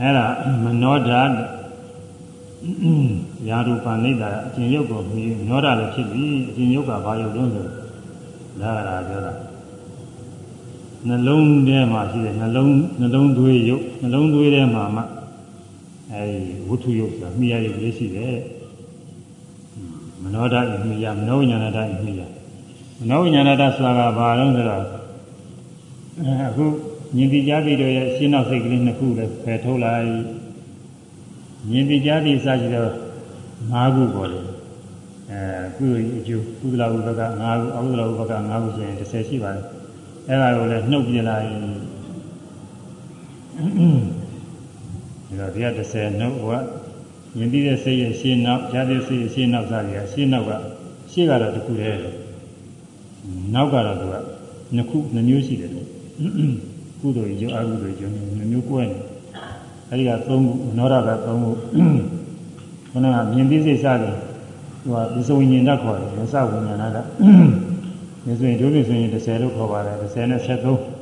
အဲ့ဒါမနောဓာရာရူပနိဒာအကျဉ်ရုပ်ကိုပြီးမနောဓာလည်းဖြစ်ပြီအကျဉ်ရုပ်ကဘာရုပ်လုံးဆိုဒါကပြောတာနှလုံးထဲမှာရှိတဲ့နှလုံးနှလုံးသွေးရုပ်နှလုံးသွေးထဲမှာမှအဲဒီဝတ္ထုရုပ်ဆိုတာမိရရုပ်လေးရှိတယ်မနောဓာဣမိယမနောဝိညာဏဓာဣမိယ မနောဝိညာဏဓာဆိုတာကဘာလို့ဆိုတော့အခုမြင်တိကြားတိတို့ရဲ့ရှင်းနောက်စိတ်ကလေးနှစ်ခုလည်းဖယ်ထုတ်လိုက်မြင်တိကြားတိစရှိတော့၅ခုပေါ်တယ်အဲကုသိုလ်အကျိုးကုသလဥပက9ခုအကုသလဥပက9ခုဆိုရင်30ရှိပါတယ်အဲ့ဒါကိုလည်းနှုတ်ပြလိုက်ဒါတော့ဒီက30နှုတ်ကမြင်ပြီးတဲ့စိတ်ရဲ့ရှင်းနောက်ကြားတဲ့စိတ်ရဲ့ရှင်းနောက်စသည်ကရှင်းနောက်ကရှေ့ကတော့တစ်ခုတည်း နောက်ကတော့သူကနှစ်ခုနှစ်မျိုးရှိတယ်ကုသိုလ်ရုပ်အကုသိုလ်ရုပ်နှစ်မျိုးကွဲနေအဲဒီကသုံးခုနောရကသုံးခုခုနကမြင်ပြီးစိတ်စသည်သူကဒီစဝိညာဉ်ဓာတ်ခေါ်တယ်မစဝိညာဏဓာတ်ဒီဆိုရင်ဒုတိယဆိုရင်30လို့ခေါ်ပါတယ်30နဲ့73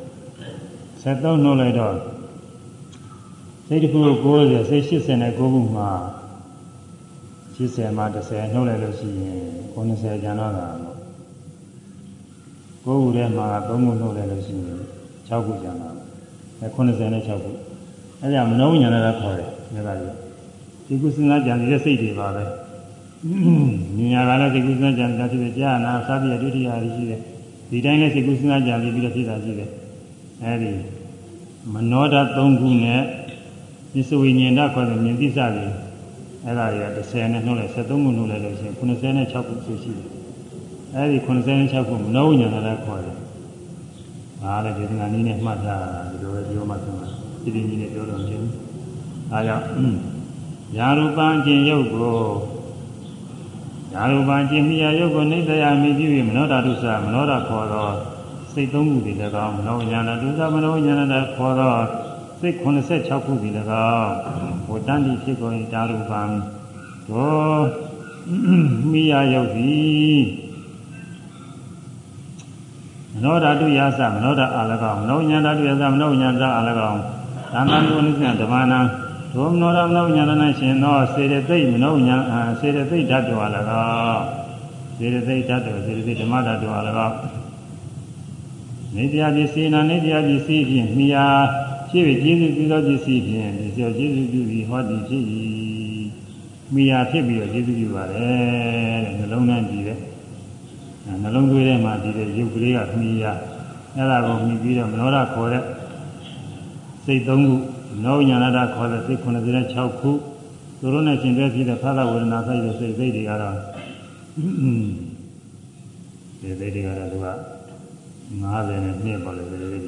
73နှုတ်လိုက်တော့စိတ်တစ်ခုကို90စိတ်80နဲ့9ခုမှာ80မှာ30နှုတ်လိုက်လို့ရှိရင်90ကျန်တော့တာ ပေါ့9ခုထဲမှာ3ခုနှုတ်လိုက်လို့ရှိရင်6ခုကျန်တော့အဲ90နဲ့6ခုအဲဒါမနှုတ်ညာနဲ့ခေါ်တယ်ဒါကကြီးဒီကုသနာကြံနေတဲ့စိတ်တွေပါပဲညာကလည်းစိတ်ကုသနာကြံတာဖြစ်တယ်ကြာနာသာပြည့်ဒုတိယရရှိတယ်ဒီတိုင်းလည်းစိတ်ကုသနာကြံပြီးတော့ဖြစ်တာရှိတယ်အဲဒီမနောဓာတ်3ခုနဲ့ဒီစဝိညာဏခေါ်တဲ့မြင်သိစတွေအဲ့ဒါတွေက30နဲ့နှုတ်လိုက်73ခုနှုတ်လိုက်လို့ရှိရင်96ခုဆိုရှိတယ် အဲ့ဒီ96ခုမနောဝိညာဏလည်းခေါ်တယ်ဒါလည်းဒေသနာနည်းနဲ့မှတ်ထားတာဒီလိုပဲပြောမှဆိုမှာဒီဒီကြီးနဲ့ပြောတော့မဖြစ်ဘူးဒါကြောင့်ယာရူပံခြင်းရုပ်ကိုယာရူပံခြင်းမိယာရုပ်ကိုနိစ္စယမိပြု၍မနောဓာတုစမနောဓာခေါ်သောစိတ်သုံးခုတည်း၎င်းမနောဉာဏတုစမနောဉာဏတခေါ်သောစိတ်86ခုတည်း၎င်းဟောတန်တိဖြစ်ကုန်တာရူပံသောမိယာရုပ်သည် မနောဓာတုယသမနောဓာအာလကောင်မနောဉာဏဓာတုယသမနောဉာဏဓာအာလကောင်သံဃာနုနိစ္စဓမ္မနာဒုမနောရမနောဉာဏနဲ့ရှင်သောစေတသိက်မနောဉာဏစေတသိက်ဓာတ်တော်၎င်းစေတသိက်ဓာတ်တော်စေတသိက်ဓမ္မဓာတ်တော်၎င်းနေတရားပစ္စည်းနာနေတရားပစ္စည်းဖြင့်မိယာဖြစ်ပြီးကျေးဇူးပြုသောပစ္စည်းဖြင့်ဒီစောကျေးဇူးပြုပြီးဟောသည်ဖြစ်၏မိယာဖြစ်ပြီးတော့ကျေးဇူးပြုပါတယ်တဲ့နှလုံးသားကြည့်တဲ့ နှလုံးသွေးထဲမှာဒီတဲ့ရုပ်ကလေးကမိယာအဲ့ဒါကိုမြည်ပြီးတော့မနောရခေါ်တဲ့စိတ်သုံးခုနောညာနာတာခေါ်တဲ့စိတ်96ခုသူတို့နဲ့ရှင်တွဲဖြစ်တဲ့ဖသဝေဒနာဆိုင်တဲ့စိတ်စိတ်တွေကတော့ဒီစိတ်တွေကတော့သူက90နဲ့နှစ်ပါလေဒီစိတ်တွေ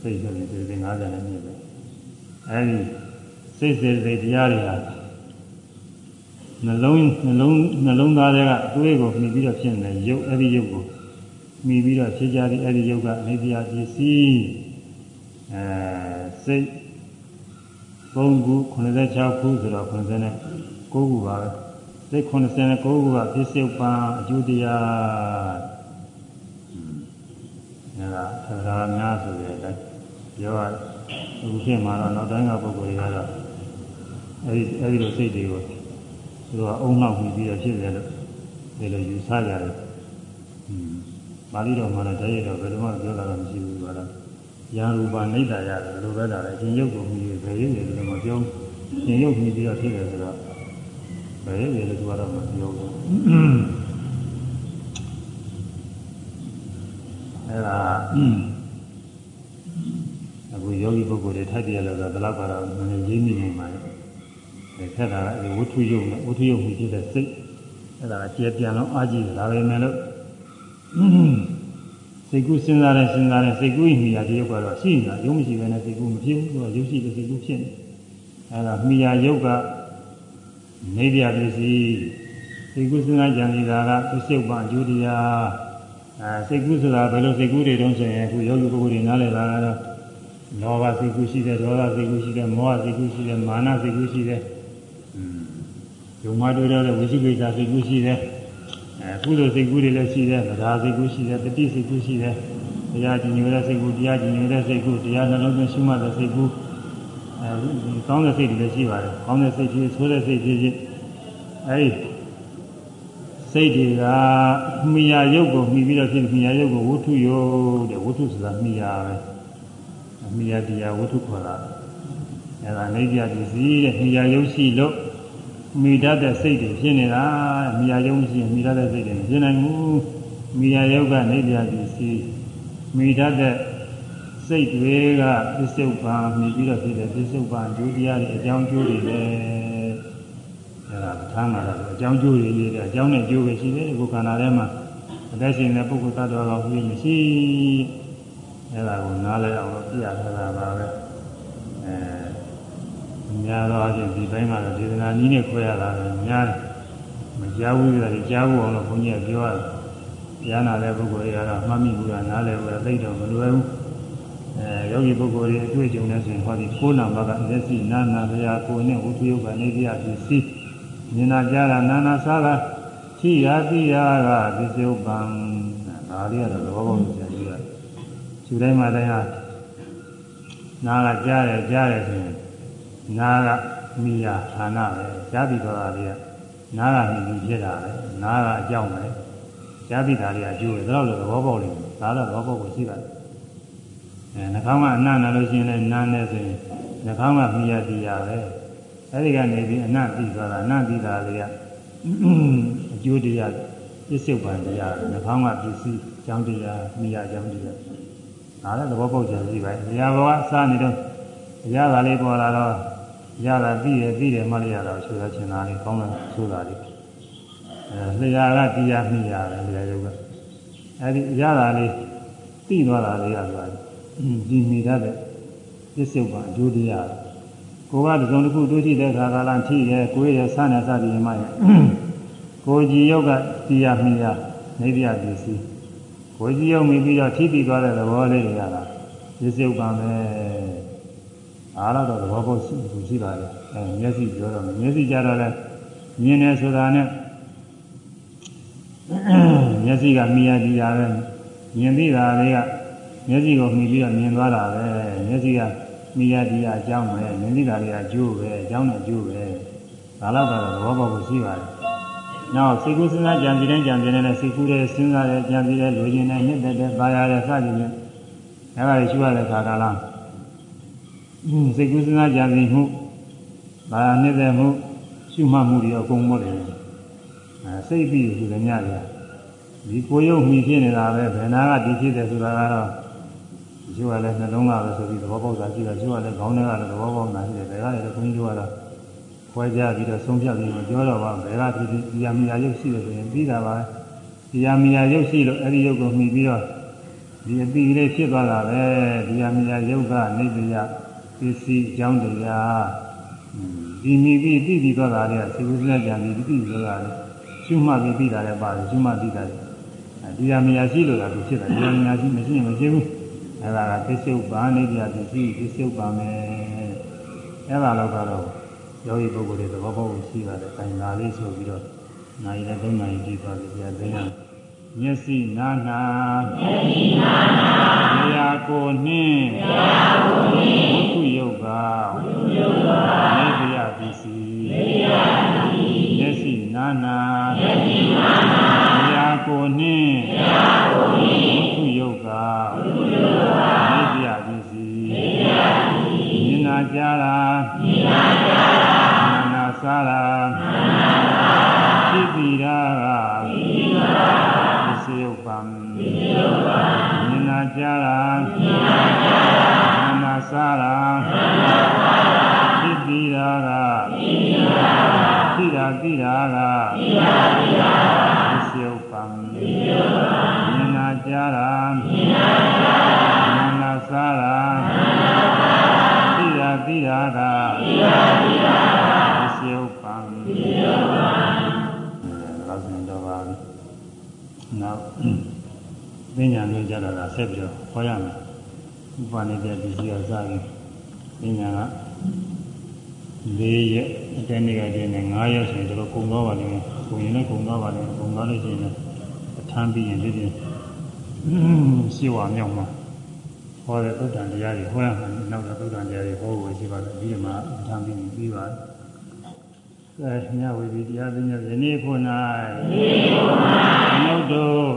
စိတ်ဆိုရင်စိတ်တွေ90နဲ့နှစ်ပဲအဲဒီစိတ်စေစိတ်တရားတွေဟာ နှလုံးနှလုံးနှလုံးသားတွေကအတွေးကိုမြည်ပြီးတော့ဖြစ်နေရုပ်အဲ့ဒီရုပ်ကိုမြည်ပြီးတော့ဖြစ်ကြတဲ့အဲ့ဒီရုပ်ကနေတရားပစ္စည်းအဲစိတ်3ခု86ခုဆိုတော့89ခုပါပဲစိတ်89ခုကပစ္စုပန်အကျိုးတရားအဲဒါသဒ္ဒါများဆိုတဲ့အတိုင်းပြောရအခုဖြစ်မှာတော့နောက်တိုင်းကပုဂ္ဂိုလ်တွေကတော့အဲဒီအဲဒီလိုစိတ်တွေကို သူတို့ကအုံနောက်ပြီးပြီးတော့ဖြစ်တယ်လို့ဒီလိုယူဆကြတယ်။อืมပါဠိတော်မှာလည်းတည်းရတော့ဘယ်လိုမှပြောတာတော့မရှိဘူးကွာတော့ယာရူပနိဒ္ဒာရတယ်ဘယ်လိုပဲလာလဲရှင်ရုပ်ကိုမြည်ဘယ်ရုပ်လဲလို့မပြောရှင်ရုပ်မြည်ပြီးတော့ဖြစ်တယ်ဆိုတော့ဘယ်ရုပ်လဲလို့သူကတော့မပြောဘူးအဲဒါအခုယောဂီပုဂ္ဂိုလ်တွေထိုက်တယ်လို့ဆိုတော့ဘယ်လောက်ကတော့နည်းနည်းရင်းမိနေမှာလဲ ခက်တာကဝဋ္ထုယုတ်နဲ့ဝဋ္ထုယုတ်မြည်ဖြစ်တဲ့စိတ်အဲဒါကကျေပြန်တော့အာကြည့်ဒါပဲမယ်လို့စိတ်ကူးစဉ်းစားတဲ့စဉ်းစားတဲ့စိတ်ကူးမိယာဒီရုပ်ကတော့ရှိနေတာရုပ်မရှိဘဲနဲ့စိတ်ကူးမဖြစ်ဘူးဆိုတော့ရုပ်ရှိတဲ့စိတ်ကူးဖြစ်နေအဲဒါမိယာရုပ်ကနေပြပစ္စည်းစိတ်ကူးစဉ်းစားကြံနေတာကသစ္စုပ္ပန်အကျိုးတရားအဲစိတ်ကူးဆိုတာဘယ်လိုစိတ်ကူးတွေတုံးဆိုရင်အခုယောဂီပုဂ္ဂိုလ်တွေနားလည်တာကတော့လောဘစိတ်ကူးရှိတယ်ဒေါသစိတ်ကူးရှိတယ်မောဟစိတ်ကူးရှိတယ်မာနစိတ်ကူးရှိတယ် ယုံမတွေ့တဲ့ဝိသိကိစ္စစိတ်ကူးရှိတယ်အဲကုသိုလ်စိတ်ကူးတွေလည်းရှိတယ်ဗဒါစိတ်ကူးရှိတယ်တတိစိတ်ကူးရှိတယ်တရားကြည်ညိုတဲ့စိတ်ကူးတရားကြည်ညိုတဲ့စိတ်ကူးတရားနှလုံးသွင်းရှုမှတ်တဲ့စိတ်ကူးအဲဒီကောင်းတဲ့စိတ်တွေလည်းရှိပါတယ်ကောင်းတဲ့စိတ်ကြီးဆိုးတဲ့စိတ်ကြီးချင်းအဲဒီစိတ်တွေကမိယာရုပ်ကိုမှီပြီးတော့ဖြစ်မိယာရုပ်ကိုဝုထုယုတ်တဲ့ဝုထုဆိုတာမိယာပဲမိယာတရားဝုထုခေါ်တာ အဲဒါနေပြပစ္စည်းတဲ့မိယာရုပ်ရှိလို့မိတတ်တဲ့စိတ်တွေဖြစ်နေတာမိယာယုံရှိရင်မိတတ်တဲ့စိတ်တွေဖြစ်နိုင်ဘူးမိယာယုတ်ကနေပြပစ္စည်းမိတတ်တဲ့စိတ်တွေကပစ္စုပန်မြည်ပြီးတော့ဖြစ်တဲ့ပစ္စုပန်ဒုတိယရဲ့အကြောင်းကျိုးတွေပဲအဲဒါထမ်းလာတာအကြောင်းကျိုးတွေလေးတဲ့အကြောင်းနဲ့ကျိုးပဲရှိတယ်ကိုယ်ခန္ဓာထဲမှာအသက်ရှင်တဲ့ပုဂ္ဂိုလ်သတ္တဝါကဟူရင်မရှိအဲ့ဒါကိုနားလဲအောင်လို့ပြရထားတာပါပဲအဲ များတော့အချင်းဒီဘက်မှာဒေသနာနည်းနဲ့ခွဲရတာပဲများတယ်မကြားဘူးကြတယ်ကြားဘူးအောင်လို့ဘုန်းကြီးကပြောရတယ်ကြားနာတဲ့ပုဂ္ဂိုလ်တွေကတော့မှတ်မိဘူးကနားလဲဘူးသိတော့မလွယ်ဘူးအဲယောဂီပုဂ္ဂိုလ်တွေအတွေ့အကြုံနဲ့ဆိုရင်ဟောဒီကိုးနံပါတ်ကမျက်စိနာနာလျာကိုယ်နဲ့ဝိသုယုတ်ကနေပြပစ္စည်းမြင်နာကြားတာနာနာစားတာရှိရာသိရာကပစ္စယုတ်ပံဒါလေးကတော့သဘောပေါက်လို့ဆရာကြီးကသူတိုင်းမှာတိုင်းဟာနာကကြားတယ်ကြားတယ်ဆိုရင် နာကမိယာဌာနပဲကြားပြီးတော့တာလေးကနာကမိပြီးဖြစ်တာပဲနာကအကြောင်းပဲကြားပြီးတာလေးကအကျိုးပဲဒါတော့သဘောပေါက်လိမ့်မယ်ဒါတော့သဘောပေါက်ကိုရှိပါတယ်အဲနှာခေါင်းကအနံ့နာလို့ရှိရင်လည်းနားနေဆိုရင်နှာခေါင်းကမိယာတရားပဲအဲဒီကနေပြီးအနံ့ပြီးသွားတာအနံ့ပြီးတာလေးကအကျိုးတရားပြစ္ဆုတ်ပံတရားနှာခေါင်းကပစ္စည်းအကြောင်းတရားမိယာအကြောင်းတရားဒါလည်းသဘောပေါက်ကြပြီပဲ။တရားဘောကစားနေတော့တရားသာလေးပေါ်လာတော့ ရတာပြီးရပြီးတယ်မှလည်းရတာဆိုတော့ချင်တာလေးကောင်းတယ်ဆိုတာလေးအဲလျာကတရားမိရတယ်လျာယုတ်ကအဲဒီရတာလေးပြီးသွားတာလေးရသွားတယ်ဒီမိတတ်တဲ့ပြစ္ဆုတ်ကအကျိုးတရားကိုကဒီစုံတစ်ခုတွေ့ရှိတဲ့ခါကလာထိရဲကိုယ်ရဲ့ဆန်းနေစသည်မှရဲ့ကိုကြည်ယုတ်ကတရားမိရနေပြပစ္စည်းကိုကြီးရောက်မိပြီးတော့ထိတိသွားတဲ့သဘောလေးတွေရတာပြစ္ဆုတ်ပါ မယ်အားတော့သဘောပေါက်ရှိရှိပါလေအဲမျက်စိပြောတော့မျက်စိကြတော့လဲမြင်နေဆိုတာနဲ့မျက်စိကမိရကြည့်ရပဲမြင်သိတာလေးကမျက်စိကိုမှီပြီးတော့မြင်သွားတာပဲမျက်စိကမိရကြည့်ရအကြောင်းပဲမြင်သိတာလေးကအကျိုးပဲအကြောင်းနဲ့အကျိုးပဲဒါတော့ကတော့သဘောပေါက်ရှိပါတယ်နောက်စိတ်ကူးစဉ်းစားကြံပြီးတိုင်းကြံပြီးတိုင်းစိတ်ကူးတဲ့စဉ်းစားတဲ့ကြံပြီးတဲ့လူချင်းတဲ့နှစ်သက်တဲ့ပါရတဲ့စသဖြင့်အဲဒါတွေရှိရတဲ့ခါကလား စိတ်ကူးစဉ်းစားကြံပြီးမှုပါရနှစ်သက်မှုရှုမှတ်မှုတွေအကုန်မို့တယ်အဲစိတ်ပြီးဆိုတဲ့ညရဒီကိုယ်ရုပ်မှီဖြစ်နေတာပဲဘယ်နာကဒီဖြစ်တယ်ဆိုတာကတော့ရှိရလဲနှလုံးကပဲဆိုပြီးသဘောပေါက်တာရှိတယ်ရှိရလဲခေါင်းထဲကလည်းသဘောပေါက်တာရှိတယ်ဒါကလည်းဘုန်းကြီးတို့ကတော့ခွဲကြပြီးတော့ဆုံးဖြတ်ပြီးမပြောတော့ပါဘယ်ကဖြစ်ဖြစ်ဒီယာမီယာရုပ်ရှိတယ်ဆိုရင်ပြီးတာပါဒီယာမီယာရုပ်ရှိလို့အဲ့ဒီရုပ်ကိုမှီပြီးတော့ဒီအတိလေးဖြစ်သွားတာပဲဒီယာမီယာရုပ်ကနေတယ ပစ္စည်းအကြောင်းတရားဒီမိပြီးပြီးပြီးသွားတာတွေကစေကုစလက်ကြံပြီးပြီးပြီးသွားတာလေရှုမှတ်ပြီးပြီးတာလည်းပါတယ်ရှုမှတ်ပြီးတာလေဒီယာမီယာရှိလို့လားသူဖြစ်တာဒီယာမီယာရှိမရှိရင်မရှိဘူးအဲ့ဒါကပစ္စုပန်နေပြပစ္စည်းပစ္စုပန်မယ်အဲ့ဒါတော့ကတော့ယောဂီပုဂ္ဂိုလ်တွေသဘောပေါက်ရှိပါတယ်။ခိုင်လာလေးဆိုပြီးတော့နိုင်လည်းသုံးနိုင်ကြည့်ပါပြီ။ဆရာသိရမျက်စိနာနာမျက်စိနာနာနေရာကိုနှင်းနေရာကိုနှင်း ဝိခုယုတ်ကဝိခုယုတ်ကနေပြပစ္စည်းနေပြပစ္စည်းမျက်စိနာနာမျက်စိနာနာနေရာကိုနှင်းနေရာကိုနှင်းဝိခုယုတ်ကဝိခုယုတ်ကနေပြပစ္စည်းနေပြပစ္စည်းမြင်နာကြတာမြင်နာကြတာစားတာ ဆက်ပြီးတော့ဟောရမယ်ဥပနေတဲ့ဒီစီအစားကြီးပညာက၄ရက်အတိုင်းနေ့ကတည်းက9ရက်ဆိုရင်တော့ကုန်သွားပါလိမ့်မယ်ကုန်ရင်လည်းကုန်သွားပါလိမ့်မယ်ကုန်သွားလို့ရှိရင်အထမ်းပြီးရင်ဒီပြင်ရှိဝါမြောက်မှာဟောတဲ့သုတ္တန်တရားတွေဟောရမယ်နောက်တော့သုတ္တန်တရားတွေဟောဖို့ရှိပါတယ်ဒီမှာအထမ်းပြီးပြီးပါတယ် အဲမြဝေဒီတရားသိညာယနေ့ခု၌ယနေ့ခု၌မြတ်တို့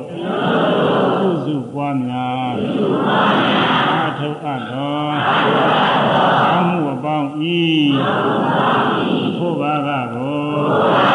သုစုပွားများသုစုပွားများအထုအပ်တော်အထုအပ်တော်အမှုအပေါင်းဤအမှုအပေါင်းဤဖို့ပါကကို